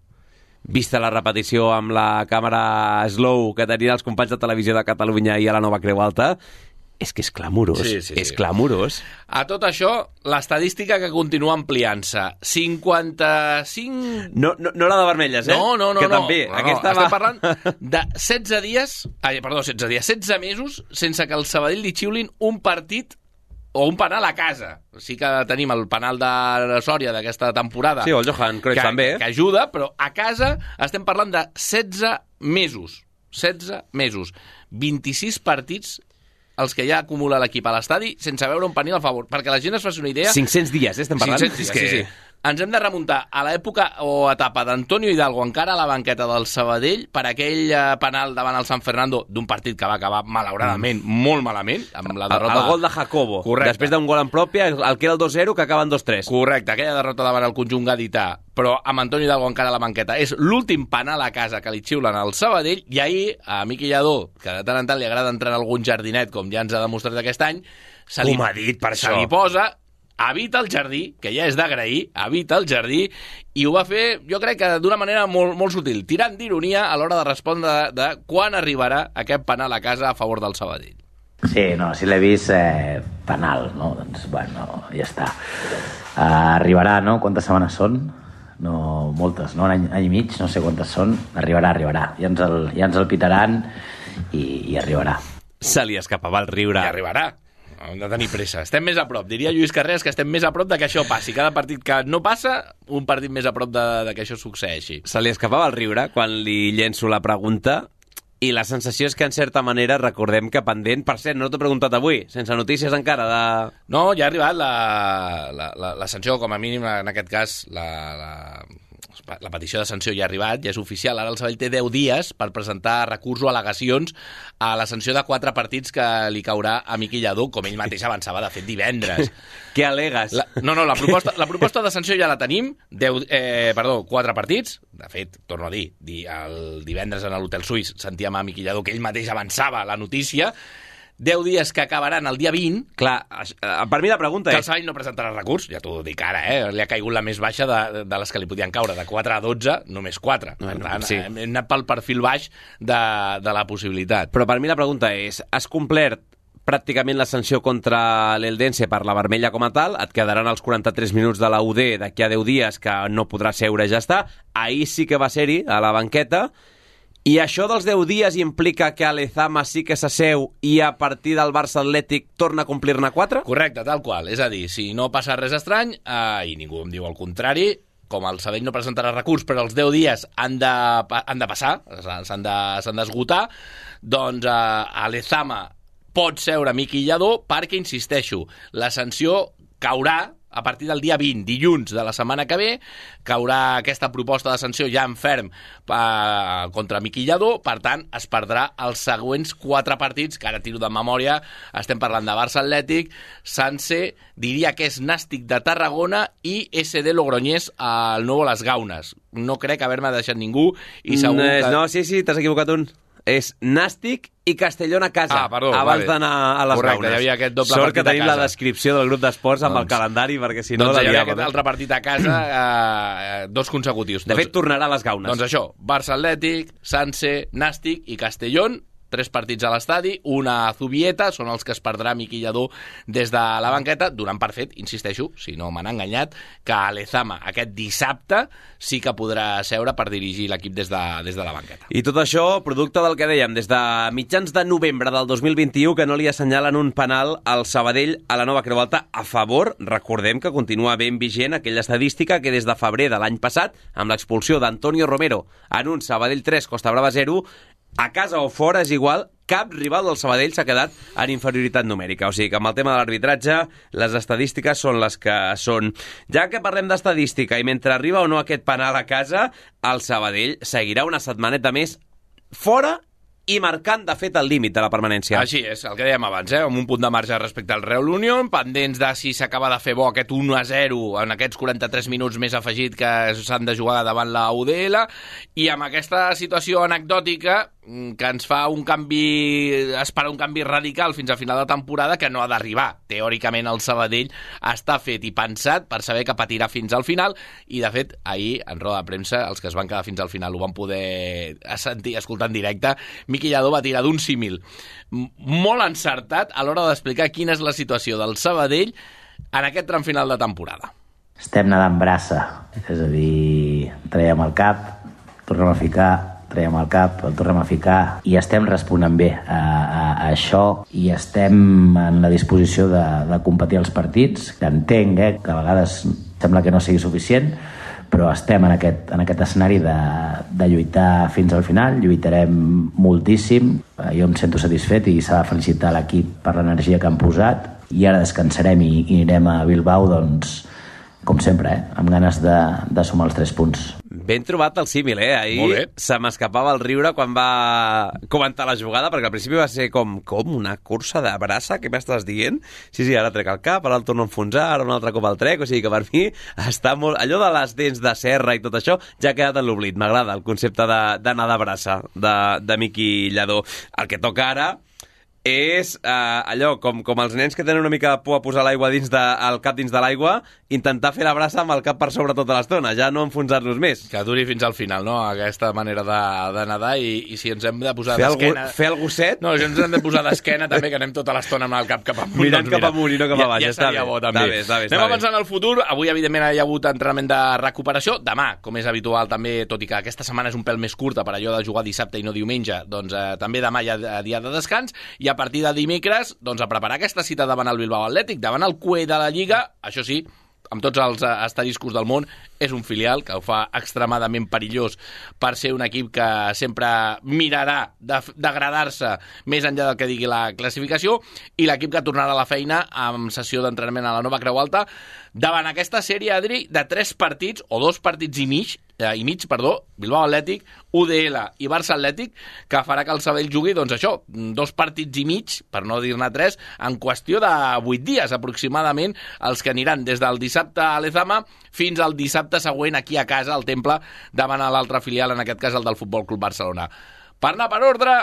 vista la repetició amb la càmera slow que tenien els companys de televisió de Catalunya i a la nova Creu Alta, és que és clamorós, Sí, sí, és sí. clamorós. A tot això, l'estadística que continua ampliant-se. 55 No, no, no la de vermelles, eh? No, no, no. Que no. també, no, aquesta no. va... Estem parlant de 16 dies, ai, perdó, 16 dies, 16 mesos sense que el Sabadell li xiulin un partit o un penal a casa. Sí que tenim el penal de Sòria d'aquesta temporada. Sí, o el Johan Cruyff que, també. Que ajuda, però a casa estem parlant de 16 mesos. 16 mesos. 26 partits els que ja acumula l'equip a l'estadi sense veure un penal a favor. Perquè la gent es faci una idea... 500 dies, eh, estem parlant? 500 dies, sí, sí. Ens hem de remuntar a l'època o etapa d'Antonio Hidalgo encara a la banqueta del Sabadell per aquell eh, penal davant el San Fernando d'un partit que va acabar malauradament molt malament amb la El, derrota el gol de Jacobo, Correcte. després d'un gol en pròpia, el, el que era el 2-0, que acaba en 2-3. Correcte, aquella derrota davant el conjunt gadità, però amb Antonio Hidalgo encara a la banqueta. És l'últim penal a casa que li xiulen al Sabadell i ahir a Miqui Lladó, que de tant en tant li agrada entrar en algun jardinet, com ja ens ha demostrat aquest any, se li, Com ha dit, per se això. li posa habita el jardí, que ja és d'agrair, habita el jardí, i ho va fer, jo crec que d'una manera molt, molt sutil, tirant d'ironia a l'hora de respondre de, de quan arribarà aquest penal a casa a favor del Sabadell. Sí, no, si l'he vist, eh, penal, no? Doncs, bueno, ja està. Uh, arribarà, no? Quantes setmanes són? No, moltes, no? Un any, any i mig, no sé quantes són. Arribarà, arribarà. Ja ens el, ja ens el pitaran i, i arribarà. Se li escapava el riure. I arribarà. Hem de tenir pressa. Estem més a prop. Diria Lluís Carreras que estem més a prop de que això passi. Cada partit que no passa, un partit més a prop de, de que això succeeixi. Se li escapava el riure quan li llenço la pregunta i la sensació és que, en certa manera, recordem que pendent... Per cert, no t'he preguntat avui, sense notícies encara de... No, ja ha arribat la, la, la, la sanció, com a mínim, en aquest cas, la, la, la petició de sanció ja ha arribat, ja és oficial. Ara el Sabadell té 10 dies per presentar recurs o al·legacions a la sanció de quatre partits que li caurà a Miqui Lladó, com ell mateix avançava, de fet, divendres. Què alegues? La, no, no, la proposta, la proposta de sanció ja la tenim. Deu, eh, perdó, quatre partits. De fet, torno a dir, di, el divendres en l'Hotel Suís sentíem a Miqui Lladó que ell mateix avançava la notícia. 10 dies que acabaran el dia 20, Clar, eh, per mi la pregunta que el és... Sabadell no presentarà recurs, ja t'ho dic ara, eh? li ha caigut la més baixa de, de les que li podien caure, de 4 a 12, només 4. Per Bueno, tant, sí. hem anat pel perfil baix de, de la possibilitat. Però per mi la pregunta és, has complert pràcticament la sanció contra l'Eldense per la vermella com a tal, et quedaran els 43 minuts de la UD d'aquí a 10 dies que no podrà seure ja està. Ahir sí que va ser-hi, a la banqueta, i això dels 10 dies implica que Alezama sí que s'asseu i a partir del Barça Atlètic torna a complir-ne 4? Correcte, tal qual. És a dir, si no passa res estrany, eh, i ningú em diu el contrari, com el Sabadell no presentarà recurs, però els 10 dies han de, han de passar, s'han de- d'esgotar, doncs eh, Alezama pot seure Miqui Lladó perquè, insisteixo, la sanció caurà a partir del dia 20, dilluns de la setmana que ve, caurà aquesta proposta de sanció ja en ferm eh, contra Miqui Lladó, per tant, es perdrà els següents quatre partits, que ara tiro de memòria, estem parlant de Barça Atlètic, Sanse, diria que és Nàstic de Tarragona i SD Logroñés al Nou Les Gaunes. No crec haver-me deixat ningú i segur no, que... no, sí, sí, t'has equivocat un. És Nàstic i Castellón a casa, Ah, perdó, abans vale. d'anar a les Correcte, Gaunes. hi havia aquest doble Sort partit que tenim la descripció del grup d'esports amb el Doncs- calendari, perquè si no doncs hi havia aquest eh? altre partit a casa, eh, dos consecutius. De doncs, fet, tornarà a les Gaunes. Doncs això, Barça Atlètic, Sanse, Nàstic i Castellón, tres partits a l'estadi, una a Zubieta, són els que es perdrà Miqui Lladó des de la banqueta, donant per fet, insisteixo, si no m'han enganyat, que Lezama aquest dissabte sí que podrà seure per dirigir l'equip des, de, des de la banqueta. I tot això, producte del que dèiem, des de mitjans de novembre del 2021, que no li assenyalen un penal al Sabadell a la nova Creu Alta a favor. Recordem que continua ben vigent aquella estadística que des de febrer de l'any passat, amb l'expulsió d'Antonio Romero en un Sabadell 3, Costa Brava 0, a casa o fora és igual, cap rival del Sabadell s'ha quedat en inferioritat numèrica. O sigui que amb el tema de l'arbitratge, les estadístiques són les que són. Ja que parlem d'estadística i mentre arriba o no aquest penal a casa, el Sabadell seguirà una setmaneta més fora i marcant, de fet, el límit de la permanència. Així és, el que dèiem abans, eh? amb un punt de marge respecte al Real Union, pendents de si s'acaba de fer bo aquest 1-0 en aquests 43 minuts més afegit que s'han de jugar davant la UDL, i amb aquesta situació anecdòtica que ens fa un canvi, esperar un canvi radical fins a final de temporada que no ha d'arribar. Teòricament el Sabadell està fet i pensat per saber que patirà fins al final i de fet ahir en roda de premsa els que es van quedar fins al final ho van poder sentir, escoltar en directe Miqui Lladó va tirar d'un símil molt encertat a l'hora d'explicar quina és la situació del Sabadell en aquest tram final de temporada. Estem nedant brassa, és a dir, traiem el cap, tornem a ficar, traiem el cap, el tornem a ficar i estem responent bé a, a, a això i estem en la disposició de, de competir els partits, que entenc eh, que a vegades sembla que no sigui suficient, però estem en aquest, en aquest escenari de, de lluitar fins al final, lluitarem moltíssim, Eh, jo em sento satisfet i s'ha de felicitar l'equip per l'energia que han posat i ara descansarem i, i anirem a Bilbao doncs, com sempre, eh? amb ganes de, de sumar els tres punts. Ben trobat el símil, eh? Ahir se m'escapava el riure quan va comentar la jugada, perquè al principi va ser com, com una cursa de braça, què m'estàs dient? Sí, sí, ara trec el cap, ara el torno a enfonsar, ara un altre cop el trec, o sigui que per mi està molt... Allò de les dents de serra i tot això ja ha quedat en l'oblit. M'agrada el concepte d'anar de, de braça, de, de Miqui Lladó. El que toca ara és eh, allò, com, com els nens que tenen una mica de por a posar l'aigua dins de, el cap dins de l'aigua, intentar fer la braça amb el cap per sobre tota l'estona, ja no enfonsar-nos més. Que duri fins al final, no?, aquesta manera de, de nedar i, i si ens hem de posar d'esquena... fer el gosset? No, si ens hem de posar d'esquena també, que anem tota l'estona amb el cap cap amunt. Mirant doncs cap mira, amunt i no cap ja, avall, Ja està estaria bé, bo, està també. bé, està bé, Anem està bé. avançant al futur. Avui, evidentment, hi ha hagut entrenament de recuperació. Demà, com és habitual també, tot i que aquesta setmana és un pèl més curta per allò de jugar dissabte i no diumenge, doncs eh, també demà hi ha eh, dia de descans i a partir de dimecres, doncs a preparar aquesta cita davant el Bilbao Atlètic, davant el cué de la Lliga, això sí, amb tots els eh, asteriscos del món, és un filial que ho fa extremadament perillós per ser un equip que sempre mirarà degradar-se més enllà del que digui la classificació i l'equip que tornarà a la feina amb sessió d'entrenament a la nova Creu Alta davant aquesta sèrie, Adri, de tres partits o dos partits i mig, eh, i mig, perdó, Bilbao Atlètic, UDL i Barça Atlètic, que farà que el Sabell jugui, doncs això, dos partits i mig, per no dir-ne tres, en qüestió de vuit dies aproximadament, els que aniran des del dissabte a l'Ezama fins al dissabte següent aquí a casa, al Temple, davant a l'altre filial, en aquest cas el del Futbol Club Barcelona. Per anar per ordre,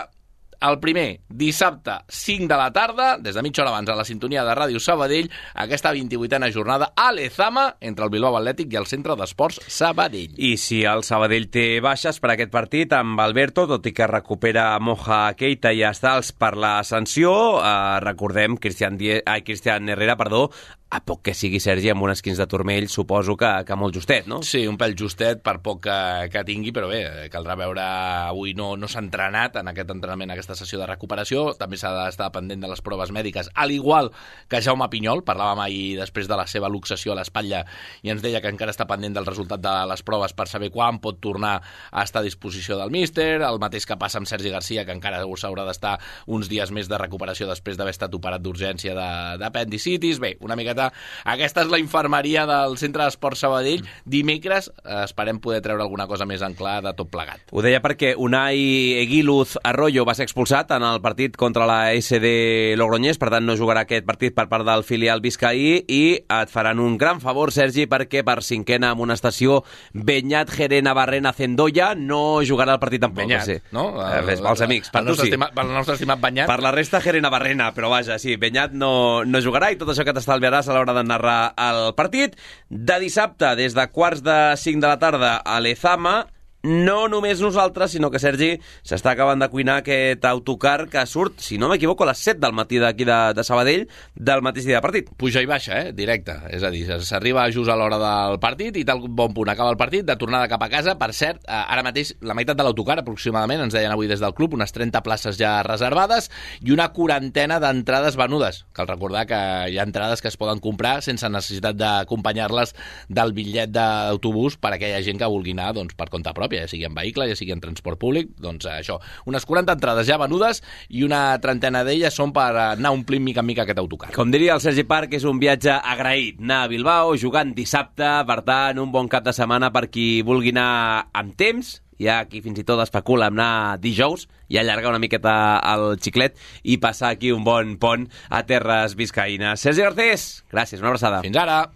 el primer, dissabte, 5 de la tarda, des de mitja hora abans a la sintonia de Ràdio Sabadell, aquesta 28a jornada a l'Ezama entre el Bilbao Atlètic i el Centre d'Esports Sabadell. I si el Sabadell té baixes per aquest partit amb Alberto, tot i que recupera Moja Keita i Estals per la eh, recordem, Cristian, Die ai, Cristian Herrera, perdó, a poc que sigui Sergi amb unes quins de turmell, suposo que, que molt justet, no? Sí, un pèl justet per poc que, que tingui, però bé, caldrà veure... Avui no, no s'ha entrenat en aquest entrenament, aquesta sessió de recuperació. També s'ha d'estar pendent de les proves mèdiques, al igual que Jaume Pinyol. Parlàvem ahir després de la seva luxació a l'espatlla i ens deia que encara està pendent del resultat de les proves per saber quan pot tornar a estar a disposició del míster. El mateix que passa amb Sergi Garcia, que encara s'haurà d'estar uns dies més de recuperació després d'haver estat operat d'urgència d'apendicitis. Bé, una miqueta bicicleta. Aquesta és la infermeria del Centre d'Esport Sabadell. Dimecres eh, esperem poder treure alguna cosa més en clar de tot plegat. Ho deia perquè Unai Eguiluz Arroyo va ser expulsat en el partit contra la SD Logroñés, per tant no jugarà aquest partit per part del filial Vizcaí i et faran un gran favor, Sergi, perquè per cinquena amonestació Benyat Gerena Barrena Zendoya no jugarà el partit tampoc. Benyat, sí. no? Eh, ves, pels amics, per el tu sí. Estimat, pel nostre estimat Banyat. Per la resta, Gerena Barrena, però vaja, sí, Benyat no, no jugarà i tot això que t'estalviaràs a l'hora de narrar el partit. De dissabte, des de quarts de 5 de la tarda a l'Ezama, no només nosaltres, sinó que Sergi s'està acabant de cuinar aquest autocar que surt, si no m'equivoco, a les 7 del matí d'aquí de, de Sabadell, del mateix dia de partit. Puja i baixa, eh? Directe. És a dir, s'arriba just a l'hora del partit i tal bon punt acaba el partit, de tornada cap a casa. Per cert, eh, ara mateix la meitat de l'autocar, aproximadament, ens deien avui des del club, unes 30 places ja reservades i una quarantena d'entrades venudes. Cal recordar que hi ha entrades que es poden comprar sense necessitat d'acompanyar-les del bitllet d'autobús per a aquella gent que vulgui anar doncs, per compte pròpia, ja sigui en vehicle, ja sigui en transport públic, doncs eh, això. Unes 40 entrades ja venudes i una trentena d'elles són per anar omplint mica en mica aquest autocar. Com diria el Sergi Parc, és un viatge agraït. Anar a Bilbao jugant dissabte, per tant, un bon cap de setmana per qui vulgui anar amb temps, hi ha qui fins i tot especula amb anar dijous i allargar una miqueta el xiclet i passar aquí un bon pont a terres viscaïnes. Sergi Garcés, gràcies, una abraçada. Fins ara!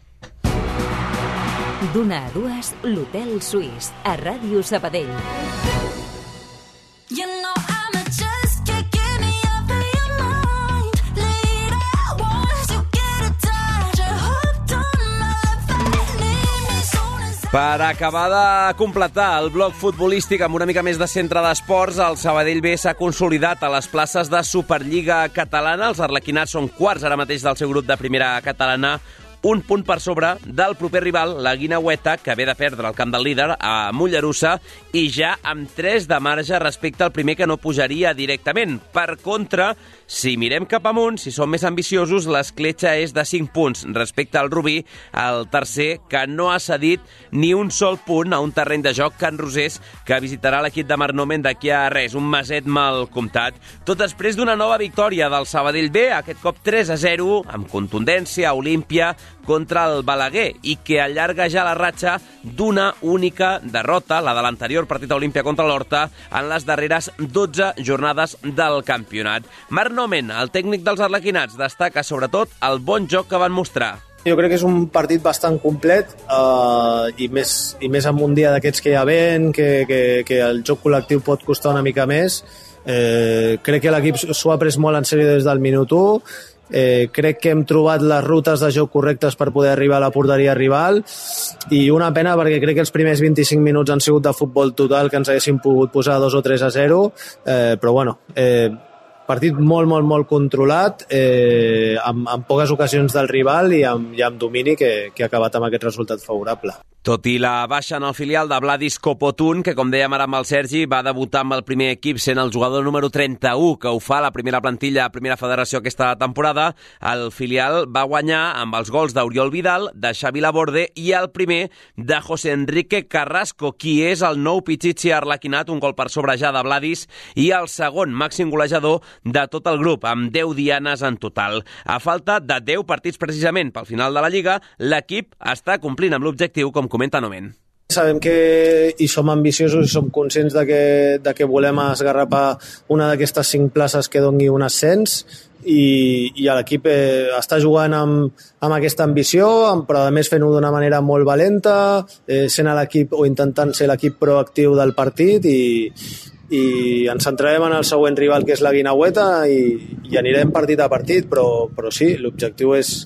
D'una a dues, l'Hotel Suís, a Ràdio Sabadell. You know Per acabar de completar el bloc futbolístic amb una mica més de centre d'esports, el Sabadell B s'ha consolidat a les places de Superliga catalana. Els arlequinats són quarts ara mateix del seu grup de primera catalana, un punt per sobre del proper rival, la Guinaueta, que ve de perdre el camp del líder a Mollerussa i ja amb 3 de marge respecte al primer que no pujaria directament. Per contra, si mirem cap amunt, si som més ambiciosos, l'escletxa és de 5 punts respecte al Rubí, el tercer, que no ha cedit ni un sol punt a un terreny de joc Can Rosés, que visitarà l'equip de Marnomen d'aquí a res, un maset mal comptat. Tot després d'una nova victòria del Sabadell B, aquest cop 3 a 0, amb contundència Olímpia, contra el Balaguer i que allarga ja la ratxa d'una única derrota, la de l'anterior partit a Olímpia contra l'Horta, en les darreres 12 jornades del campionat. Marc Nomen, el tècnic dels arlequinats, destaca sobretot el bon joc que van mostrar. Jo crec que és un partit bastant complet uh, i, més, i més en un dia d'aquests que hi ha vent, que, que, que el joc col·lectiu pot costar una mica més. Eh, crec que l'equip s'ho ha pres molt en sèrio des del minut 1 Eh, crec que hem trobat les rutes de joc correctes per poder arribar a la porteria rival i una pena perquè crec que els primers 25 minuts han sigut de futbol total que ens haguessin pogut posar 2 o 3 a 0 eh, però bueno eh, partit molt, molt, molt controlat eh, amb, amb poques ocasions del rival i amb, i amb domini que, que ha acabat amb aquest resultat favorable. Tot i la baixa en el filial de Vladis Kopotun, que com dèiem ara amb el Sergi, va debutar amb el primer equip sent el jugador número 31, que ho fa la primera plantilla a Primera Federació aquesta temporada, el filial va guanyar amb els gols d'Oriol Vidal, de Xavi Laborde i el primer de José Enrique Carrasco, qui és el nou Pichichi Arlequinat, un gol per sobre ja de Vladis, i el segon màxim golejador de tot el grup, amb 10 dianes en total. A falta de 10 partits precisament pel final de la Lliga, l'equip està complint amb l'objectiu, com comenta Nomen. Sabem que i som ambiciosos i som conscients de que, de que volem esgarrapar una d'aquestes cinc places que doni un ascens i, i l'equip eh, està jugant amb, amb aquesta ambició, amb, però a més fent-ho d'una manera molt valenta, eh, sent l'equip o intentant ser l'equip proactiu del partit i, i ens centrarem en el següent rival que és la Guinaueta i, i anirem partit a partit, però, però sí, l'objectiu és,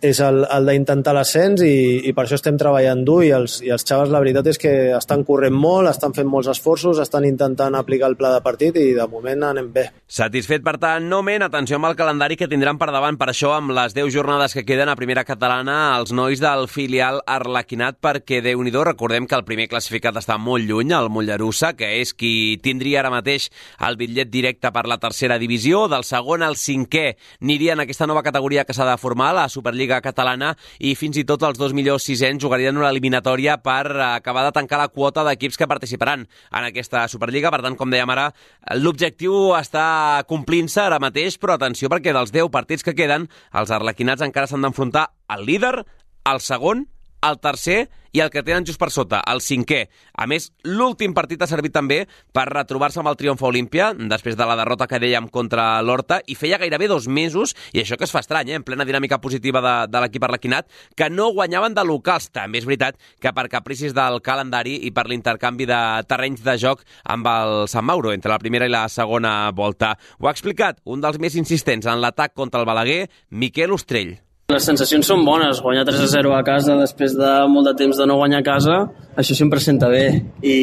és el, el d'intentar l'ascens i, i per això estem treballant dur i els, i els xaves la veritat és que estan corrent molt, estan fent molts esforços, estan intentant aplicar el pla de partit i de moment anem bé. Satisfet, per tant, Nomen, atenció amb el calendari que tindran per davant. Per això, amb les 10 jornades que queden a primera catalana, els nois del filial Arlequinat, perquè, déu nhi recordem que el primer classificat està molt lluny, el Mollerussa, que és qui tindria ara mateix el bitllet directe per la tercera divisió. Del segon al cinquè aniria en aquesta nova categoria que s'ha de formar, la Superliga Superliga catalana i fins i tot els dos millors sisens jugarien una eliminatòria per acabar de tancar la quota d'equips que participaran en aquesta Superliga. Per tant, com dèiem ara, l'objectiu està complint-se ara mateix, però atenció perquè dels 10 partits que queden, els arlequinats encara s'han d'enfrontar al líder, al segon, el tercer i el que tenen just per sota, el cinquè. A més, l'últim partit ha servit també per retrobar-se amb el triomf Olímpia, després de la derrota que dèiem contra l'Horta, i feia gairebé dos mesos, i això que es fa estrany, eh, en plena dinàmica positiva de, de l'equip arlequinat, que no guanyaven de locals. També és veritat que per capricis del calendari i per l'intercanvi de terrenys de joc amb el Sant Mauro entre la primera i la segona volta. Ho ha explicat un dels més insistents en l'atac contra el Balaguer, Miquel Ostrell. Les sensacions són bones, guanyar 3 a 0 a casa després de molt de temps de no guanyar a casa, això sempre senta bé. I,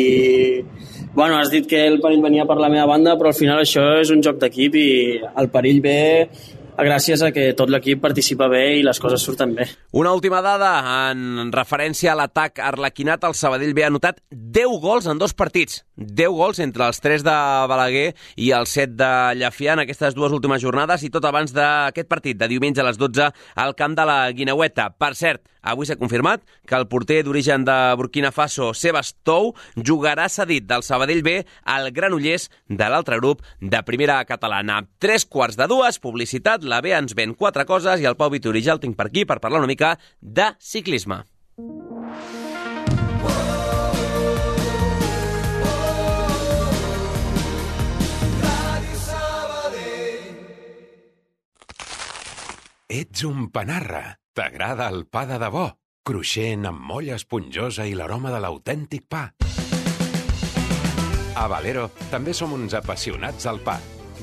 bueno, has dit que el perill venia per la meva banda, però al final això és un joc d'equip i el perill ve gràcies a que tot l'equip participa bé i les coses surten bé. Una última dada en referència a l'atac arlequinat. El Sabadell ve anotat 10 gols en dos partits. 10 gols entre els 3 de Balaguer i els 7 de Llafià en aquestes dues últimes jornades i tot abans d'aquest partit de diumenge a les 12 al camp de la Guineueta. Per cert, avui s'ha confirmat que el porter d'origen de Burkina Faso, Sebas Tou, jugarà cedit del Sabadell B al Granollers de l'altre grup de primera catalana. Tres quarts de dues, publicitat, la B ens ven quatre coses i el Pau Vitori ja el tinc per aquí per parlar una mica de ciclisme. Ets un panarra. T'agrada el pa de debò, cruixent amb molla esponjosa i l'aroma de l'autèntic pa. A Valero també som uns apassionats del pa.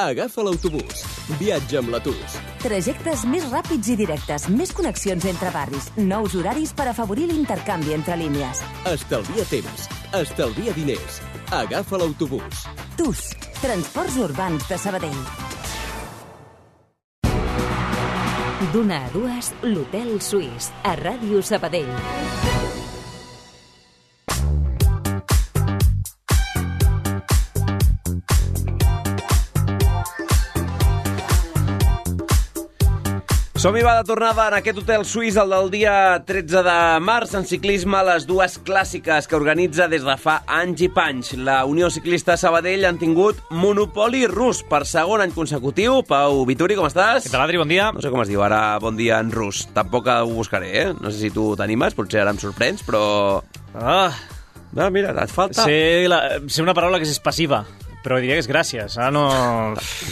Agafa l'autobús. Viatja amb l'Atus. Trajectes més ràpids i directes, més connexions entre barris, nous horaris per afavorir l'intercanvi entre línies. Estalvia temps. Estalvia diners. Agafa l'autobús. TUS, Transports Urbans de Sabadell. D'una a dues, l'Hotel Suís, a Ràdio Sabadell. Som-hi va de tornada en aquest hotel suís, el del dia 13 de març, en ciclisme, les dues clàssiques que organitza des de fa anys i panys. La Unió Ciclista Sabadell han tingut monopoli rus per segon any consecutiu. Pau Vituri, com estàs? Què tal, Adri? Bon dia. No sé com es diu ara bon dia en rus. Tampoc ho buscaré, eh? No sé si tu t'animes, potser ara em sorprens, però... Ah, No, mira, et falta... sé, la, sé una paraula que és passiva, però diria que és gràcies. Ara no...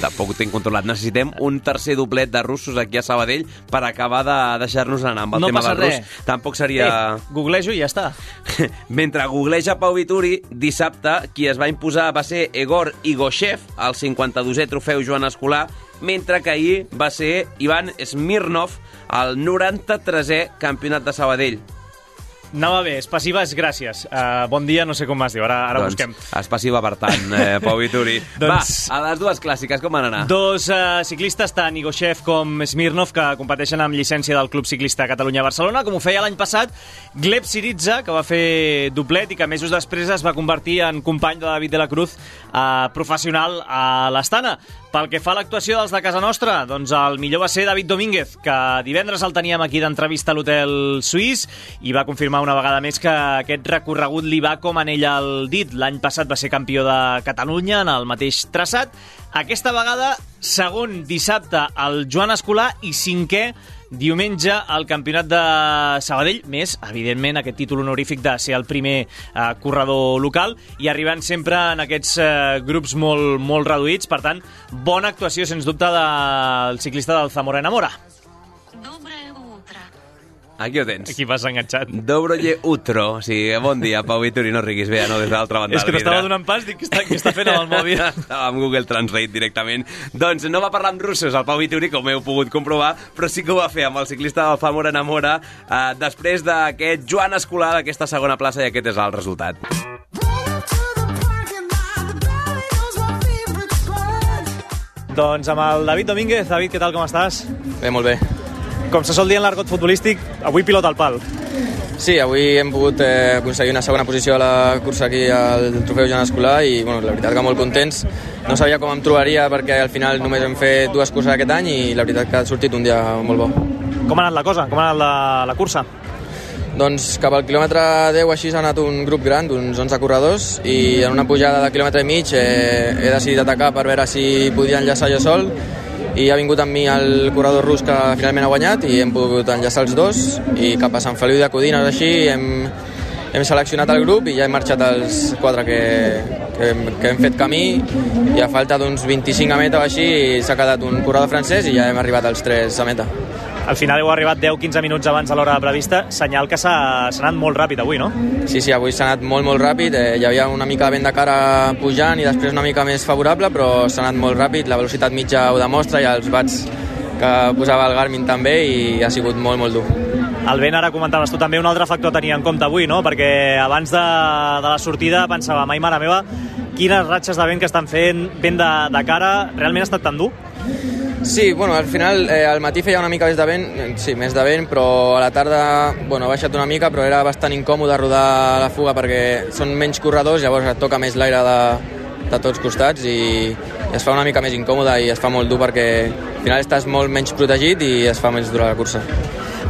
Tampoc ho tinc controlat. Necessitem un tercer doblet de russos aquí a Sabadell per acabar de deixar-nos anar amb el No tema del rus. res. Tampoc seria... Eh, googlejo i ja està. Mentre googleja Pau Vituri, dissabte qui es va imposar va ser Egor Igoshev, el 52è trofeu Joan Escolar, mentre que ahir va ser Ivan Smirnov, el 93è campionat de Sabadell. Anava bé, és passiva, és gràcies. Uh, bon dia, no sé com es diu, ara, ara doncs, busquem. És passiva, per tant, eh, Pau Vituri. Doncs- Va, a les dues clàssiques, com van anar? Dos uh, ciclistes, tant Igoshev com Smirnov, que competeixen amb llicència del Club Ciclista Catalunya-Barcelona, com ho feia l'any passat, Gleb Siritza, que va fer doblet i que mesos després es va convertir en company de David de la Cruz uh, professional a l'Estana. Pel que fa a l'actuació dels de casa nostra, doncs el millor va ser David Domínguez, que divendres el teníem aquí d'entrevista a l'Hotel Suís i va confirmar una vegada més que aquest recorregut li va com anell al dit. L'any passat va ser campió de Catalunya en el mateix traçat. Aquesta vegada, segon dissabte, el Joan Escolar i cinquè diumenge al campionat de Sabadell, més, evidentment, aquest títol honorífic de ser el primer eh, corredor local i arribant sempre en aquests eh, grups molt, molt reduïts. Per tant, bona actuació, sens dubte, del ciclista del Zamora Enamora. Aquí ho tens. Aquí vas enganxat. Dobroye Utro. O sigui, bon dia, Pau no riguis bé, no, des de l'altra banda És que t'estava donant pas, dic, què està, què està fent amb el mòbil? Estava amb Google Translate directament. Doncs no va parlar amb russos el Pau Vituri, com heu pogut comprovar, però sí que ho va fer amb el ciclista del Famor Enamora eh, després d'aquest Joan Escolar d'aquesta segona plaça i aquest és el resultat. Doncs amb el David Domínguez. David, què tal, com estàs? Bé, molt bé. Com se sol dir en l'argot futbolístic, avui pilota al pal. Sí, avui hem pogut eh, aconseguir una segona posició a la cursa aquí al trofeu Joan Escolar i bueno, la veritat que molt contents. No sabia com em trobaria perquè al final només hem fet dues curses aquest any i la veritat que ha sortit un dia molt bo. Com ha anat la cosa? Com ha anat la, la cursa? Doncs cap al quilòmetre 10 així s'ha anat un grup gran d'uns 11 corredors i en una pujada de quilòmetre i mig eh, he decidit atacar per veure si podia enllaçar jo sol i ha vingut amb mi el corredor rus que finalment ha guanyat i hem pogut enllaçar els dos i cap a Sant Feliu de Codines així hem, hem seleccionat el grup i ja hem marxat els quatre que, que, hem, que hem fet camí i a falta d'uns 25 a meta o així s'ha quedat un corredor francès i ja hem arribat els tres a meta. Al final heu arribat 10-15 minuts abans de l'hora prevista, senyal que s'ha anat molt ràpid avui, no? Sí, sí, avui s'ha anat molt, molt ràpid. Eh, hi havia una mica de vent de cara pujant i després una mica més favorable, però s'ha anat molt ràpid. La velocitat mitja ho demostra i els bats que posava el Garmin també i ha sigut molt, molt dur. El vent, ara comentaves tu també, un altre factor a tenir en compte avui, no? Perquè abans de, de la sortida pensava, mai mare meva, quines ratxes de vent que estan fent, vent de, de cara, realment ha estat tan dur? Sí, bueno, al final eh, al matí feia una mica més de vent, eh, sí, més de vent, però a la tarda bueno, ha baixat una mica, però era bastant incòmode rodar la fuga perquè són menys corredors, llavors et toca més l'aire de, de tots costats i, i es fa una mica més incòmode i es fa molt dur perquè al final estàs molt menys protegit i es fa més dura la cursa.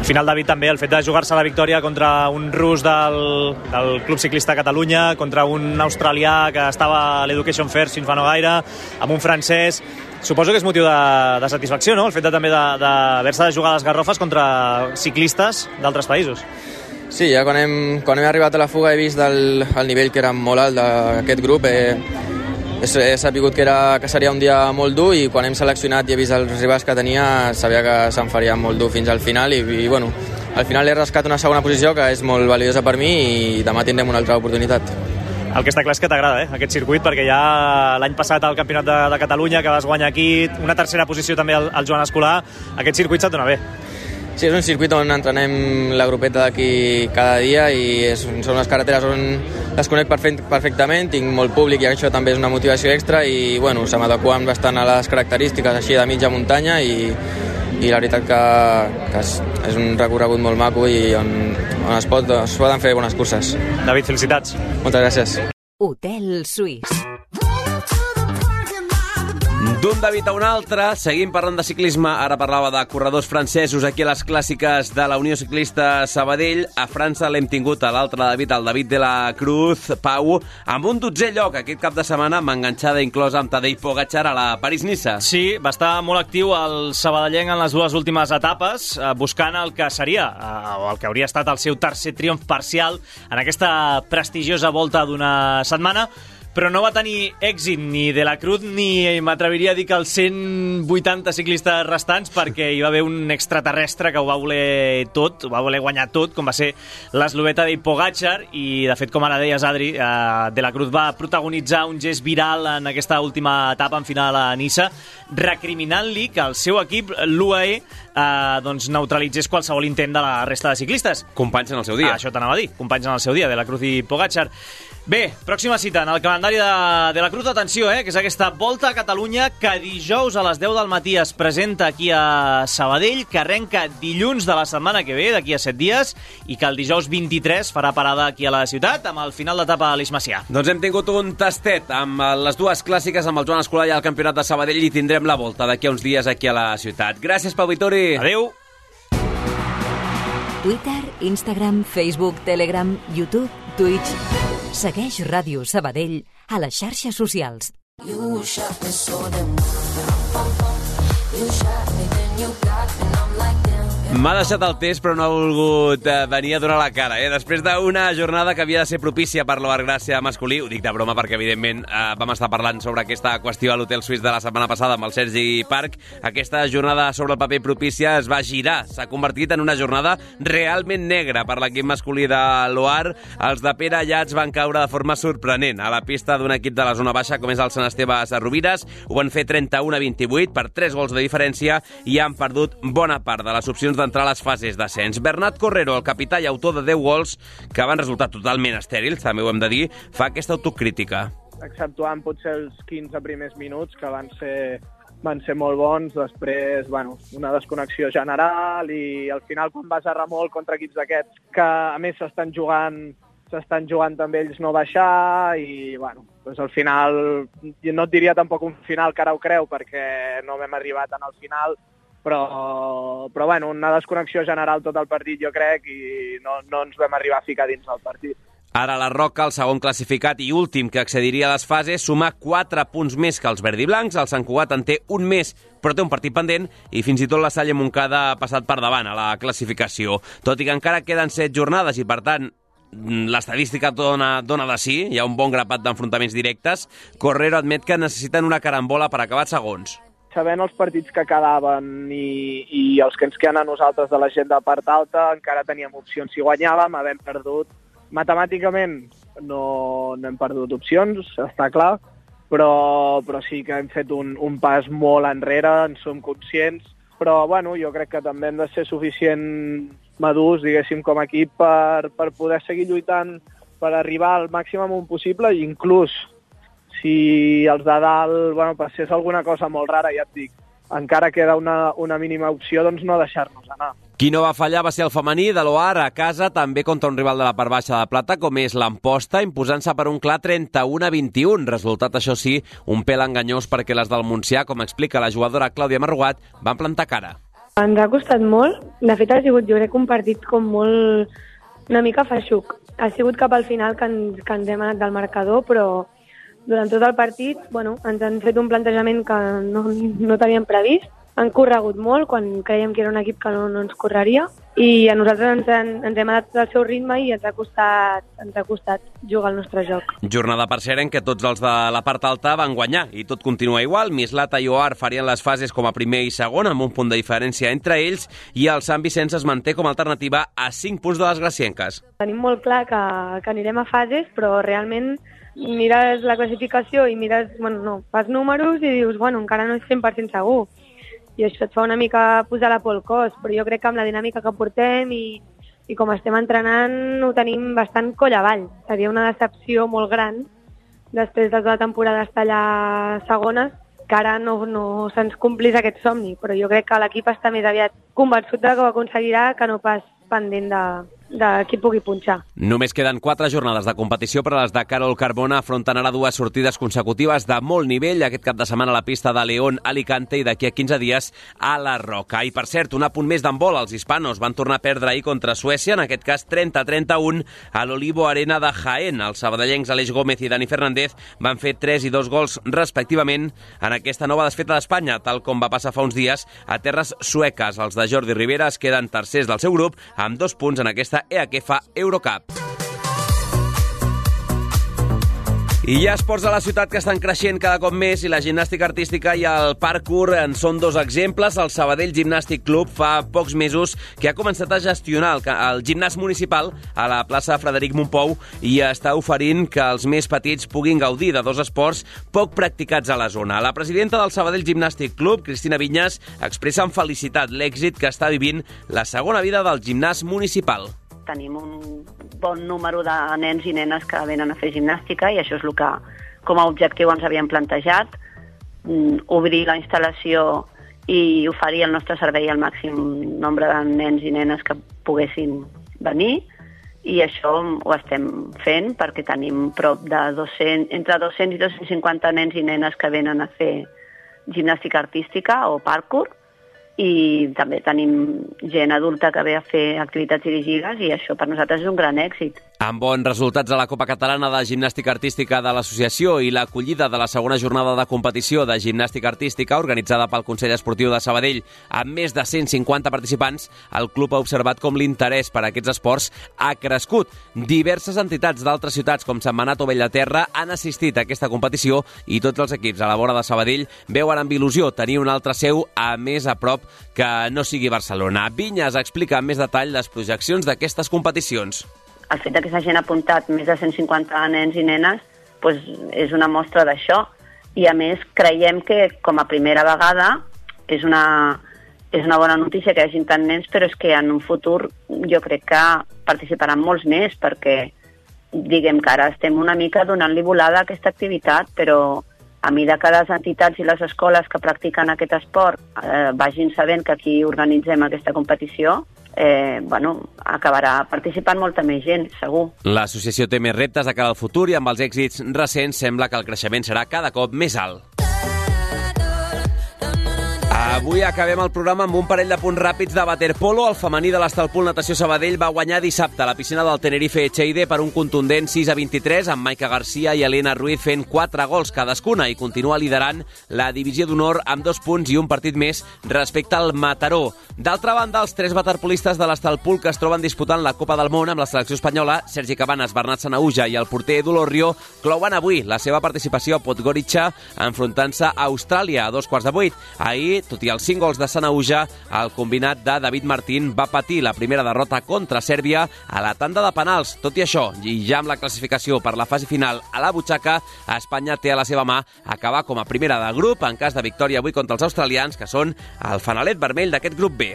Al final, David, també el fet de jugar-se la victòria contra un rus del, del Club Ciclista Catalunya, contra un australià que estava a l'Education First fins fa no gaire, amb un francès, suposo que és motiu de, de satisfacció, no?, el fet de, també d'haver-se de, de jugar a les garrofes contra ciclistes d'altres països. Sí, ja quan hem, quan hem arribat a la fuga he vist el, el nivell que era molt alt d'aquest grup. Eh, he, he sabut que, era, que seria un dia molt dur i quan hem seleccionat i he vist els rivals que tenia sabia que se'n faria molt dur fins al final i, i bueno, al final he rascat una segona posició que és molt valiosa per mi i demà tindrem una altra oportunitat. El que està clar és que t'agrada, eh, aquest circuit, perquè ja l'any passat al Campionat de, de Catalunya, que vas guanyar aquí, una tercera posició també al, al Joan Escolar, aquest circuit se't dona bé. Sí, és un circuit on entrenem la grupeta d'aquí cada dia i és, són unes carreteres on les conec perfect, perfectament, tinc molt públic i això també és una motivació extra i bueno, se m'adequen bastant a les característiques així de mitja muntanya i, i la veritat que, que és, és un recorregut molt maco i on, on es, pot, es poden fer bones curses. David, felicitats. Moltes gràcies. Hotel Suís. D'un David a un altre, seguim parlant de ciclisme. Ara parlava de corredors francesos aquí a les clàssiques de la Unió Ciclista Sabadell. A França l'hem tingut a l'altre David, el David de la Cruz, Pau, amb un dotzè lloc aquest cap de setmana, amb enganxada inclosa amb Tadej Pogacar a la París-Nissa. Sí, va estar molt actiu el sabadellenc en les dues últimes etapes, eh, buscant el que seria, eh, o el que hauria estat el seu tercer triomf parcial en aquesta prestigiosa volta d'una setmana, però no va tenir èxit ni de la Cruz ni m'atreviria a dir que els 180 ciclistes restants perquè hi va haver un extraterrestre que ho va voler tot, ho va voler guanyar tot, com va ser l'esloveta de Pogacar i de fet, com ara deies Adri, eh, de la Cruz va protagonitzar un gest viral en aquesta última etapa en final a Nissa recriminant-li que el seu equip, l'UAE, eh, doncs neutralitzés qualsevol intent de la resta de ciclistes. Companys en el seu dia. Ah, això t'anava a dir, companys en el seu dia, de la Cruz i Pogacar. Bé, pròxima cita en el calendari de, de la Cruz, atenció, eh, que és aquesta Volta a Catalunya que dijous a les 10 del matí es presenta aquí a Sabadell, que arrenca dilluns de la setmana que ve, d'aquí a 7 dies, i que el dijous 23 farà parada aquí a la ciutat, amb el final d'etapa a l'Eix Macià. Doncs hem tingut un tastet amb eh, les dues clàssiques, amb el Joan Escolar i el Campionat de Sabadell, i tindrem la volta d'aquí a uns dies aquí a la ciutat. Gràcies, Pau Vitori. Adéu. Twitter, Instagram, Facebook, Telegram, YouTube, Twitch... Segueix Ràdio Sabadell a les xarxes socials. You shot me so damn well. You shot me, then you got me, damn. M'ha deixat el test, però no ha volgut eh, venir a donar la cara. Eh? Després d'una jornada que havia de ser propícia per l'Oar Gràcia masculí, ho dic de broma perquè, evidentment, eh, vam estar parlant sobre aquesta qüestió a l'Hotel Suís de la setmana passada amb el Sergi Parc. Aquesta jornada sobre el paper propícia es va girar. S'ha convertit en una jornada realment negra per l'equip masculí de l'Oar. Els de Pere Llats van caure de forma sorprenent a la pista d'un equip de la zona baixa com és el Sant Esteve Sarrovires. Ho van fer 31 a 28 per 3 gols de diferència i han perdut bona part de les opcions d'entrar a les fases d'ascens. Bernat Correro, el capità i autor de 10 gols, que van resultar totalment estèrils, també ho hem de dir, fa aquesta autocrítica. exceptuant potser els 15 primers minuts, que van ser van ser molt bons, després, bueno, una desconnexió general i al final quan vas a remolc contra equips d'aquests que a més s'estan jugant s'estan jugant també ells no baixar i, bueno, doncs al final, no et diria tampoc un final que ara ho creu perquè no hem arribat en el final, però, però bueno, una desconnexió general tot el partit jo crec i no, no ens vam arribar a ficar dins del partit. Ara la Roca, el segon classificat i últim que accediria a les fases, suma 4 punts més que els verdiblancs. El Sant Cugat en té un més, però té un partit pendent i fins i tot la Salle Moncada ha passat per davant a la classificació. Tot i que encara queden 7 jornades i, per tant, l'estadística dona, dona de sí, hi ha un bon grapat d'enfrontaments directes, Correro admet que necessiten una carambola per acabar segons. Sabent els partits que quedaven i, i els que ens queden a nosaltres de la gent de part alta, encara teníem opcions. Si guanyàvem, havent perdut. Matemàticament no, no hem perdut opcions, està clar, però, però sí que hem fet un, un pas molt enrere, en som conscients, però bueno, jo crec que també hem de ser suficient madurs, diguéssim, com a equip per, per poder seguir lluitant per arribar al màxim amunt possible i inclús si els de dalt bueno, passés alguna cosa molt rara, ja et dic, encara queda una, una mínima opció, doncs no deixar-nos anar. Qui no va fallar va ser el femení de l'OAR a casa, també contra un rival de la part baixa de plata, com és l'Amposta, imposant-se per un clar 31 a 21. Resultat, això sí, un pèl enganyós perquè les del Montsià, com explica la jugadora Clàudia Marrugat, van plantar cara. Ens ha costat molt. De fet, ha sigut, jo crec, un partit com molt... una mica feixuc. Ha sigut cap al final que ens, que ens hem anat del marcador, però durant tot el partit bueno, ens han fet un plantejament que no, no teníem previst. Han corregut molt quan creiem que era un equip que no, no ens correria i a nosaltres ens, han, ens hem adaptat al seu ritme i ens ha costat, ens ha costat jugar al nostre joc. Jornada per ser en què tots els de la part alta van guanyar i tot continua igual. Mislata i Oar farien les fases com a primer i segon amb un punt de diferència entre ells i el Sant Vicenç es manté com a alternativa a 5 punts de les gracienques. Tenim molt clar que, que anirem a fases, però realment mires la classificació i mires, bueno, no, fas números i dius, bueno, encara no és 100% segur. I això et fa una mica posar la por al cos, però jo crec que amb la dinàmica que portem i, i com estem entrenant ho tenim bastant coll avall. Seria una decepció molt gran després de tota la temporada estar allà segones que ara no, no se'ns complís aquest somni, però jo crec que l'equip està més aviat convençut de que ho aconseguirà que no pas pendent de, de qui pugui punxar. Només queden quatre jornades de competició per a les de Carol Carbona afronten ara dues sortides consecutives de molt nivell aquest cap de setmana a la pista de León, Alicante i d'aquí a 15 dies a la Roca. I per cert, un apunt més d'handbol, els hispanos van tornar a perdre ahir contra Suècia, en aquest cas 30-31 a l'Olivo Arena de Jaén. Els sabadellencs Aleix Gómez i Dani Fernández van fer 3 i 2 gols respectivament en aquesta nova desfeta d'Espanya, tal com va passar fa uns dies a terres sueques. Els de Jordi Rivera es queden tercers del seu grup amb dos punts en aquesta EAKEFA Eurocup. I hi ha esports a la ciutat que estan creixent cada cop més i la gimnàstica artística i el parkour en són dos exemples. El Sabadell Gimnàstic Club fa pocs mesos que ha començat a gestionar el, el gimnàs municipal a la plaça Frederic Montpou i està oferint que els més petits puguin gaudir de dos esports poc practicats a la zona. La presidenta del Sabadell Gimnàstic Club, Cristina Vinyas, expressa amb felicitat l'èxit que està vivint la segona vida del gimnàs municipal tenim un bon número de nens i nenes que venen a fer gimnàstica i això és el que com a objectiu ens havíem plantejat, mm, obrir la instal·lació i oferir el nostre servei al màxim nombre de nens i nenes que poguessin venir. I això ho estem fent perquè tenim prop de 200, entre 200 i 250 nens i nenes que venen a fer gimnàstica artística o parkour i també tenim gent adulta que ve a fer activitats dirigides i això per nosaltres és un gran èxit. Amb bons resultats a la Copa Catalana de Gimnàstica Artística de l'Associació i l'acollida de la segona jornada de competició de gimnàstica artística organitzada pel Consell Esportiu de Sabadell amb més de 150 participants, el club ha observat com l'interès per a aquests esports ha crescut. Diverses entitats d'altres ciutats com Sant Manat o Bellaterra han assistit a aquesta competició i tots els equips a la vora de Sabadell veuen amb il·lusió tenir un altre seu a més a prop que no sigui Barcelona. Vinyas explica amb més detall les projeccions d'aquestes competicions el fet que s'hagin apuntat més de 150 nens i nenes doncs és una mostra d'això. I a més creiem que com a primera vegada és una, és una bona notícia que hi hagi tant nens, però és que en un futur jo crec que participaran molts més perquè diguem que ara estem una mica donant-li volada a aquesta activitat, però a mida que les entitats i les escoles que practiquen aquest esport eh, vagin sabent que aquí organitzem aquesta competició, eh, bueno, acabarà participant molta més gent, segur. L'associació té més reptes de cara al futur i amb els èxits recents sembla que el creixement serà cada cop més alt. Avui acabem el programa amb un parell de punts ràpids de waterpolo. El femení de l'Estalpol Natació Sabadell va guanyar dissabte a la piscina del Tenerife Echeide per un contundent 6 a 23 amb Maica Garcia i Elena Ruiz fent 4 gols cadascuna i continua liderant la divisió d'honor amb dos punts i un partit més respecte al Mataró. D'altra banda, els tres waterpolistes de l'Estalpol que es troben disputant la Copa del Món amb la selecció espanyola, Sergi Cabanes, Bernat Sanauja i el porter Edu Lorrio, clouen avui la seva participació a Podgorica enfrontant-se a Austràlia a dos quarts de vuit. Ahir, tot i els cinc gols de Sanauja, el combinat de David Martín va patir la primera derrota contra Sèrbia a la tanda de penals. Tot i això, i ja amb la classificació per la fase final a la butxaca, Espanya té a la seva mà acabar com a primera de grup en cas de victòria avui contra els australians, que són el fanalet vermell d'aquest grup B.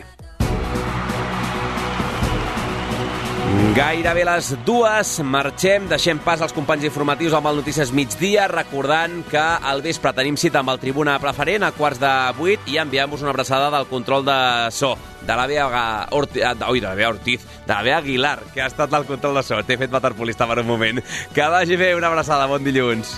Gairebé les dues marxem, deixem pas als companys informatius amb el Notícies Migdia, recordant que al vespre tenim cita amb el Tribuna Preferent a quarts de vuit i enviem-vos una abraçada del control de so de la Bea Ortiz, oi, de la Bea Ortiz, de la Bea Aguilar, que ha estat al control de so. T'he fet waterpolista per un moment. Que vagi bé, una abraçada, bon dilluns.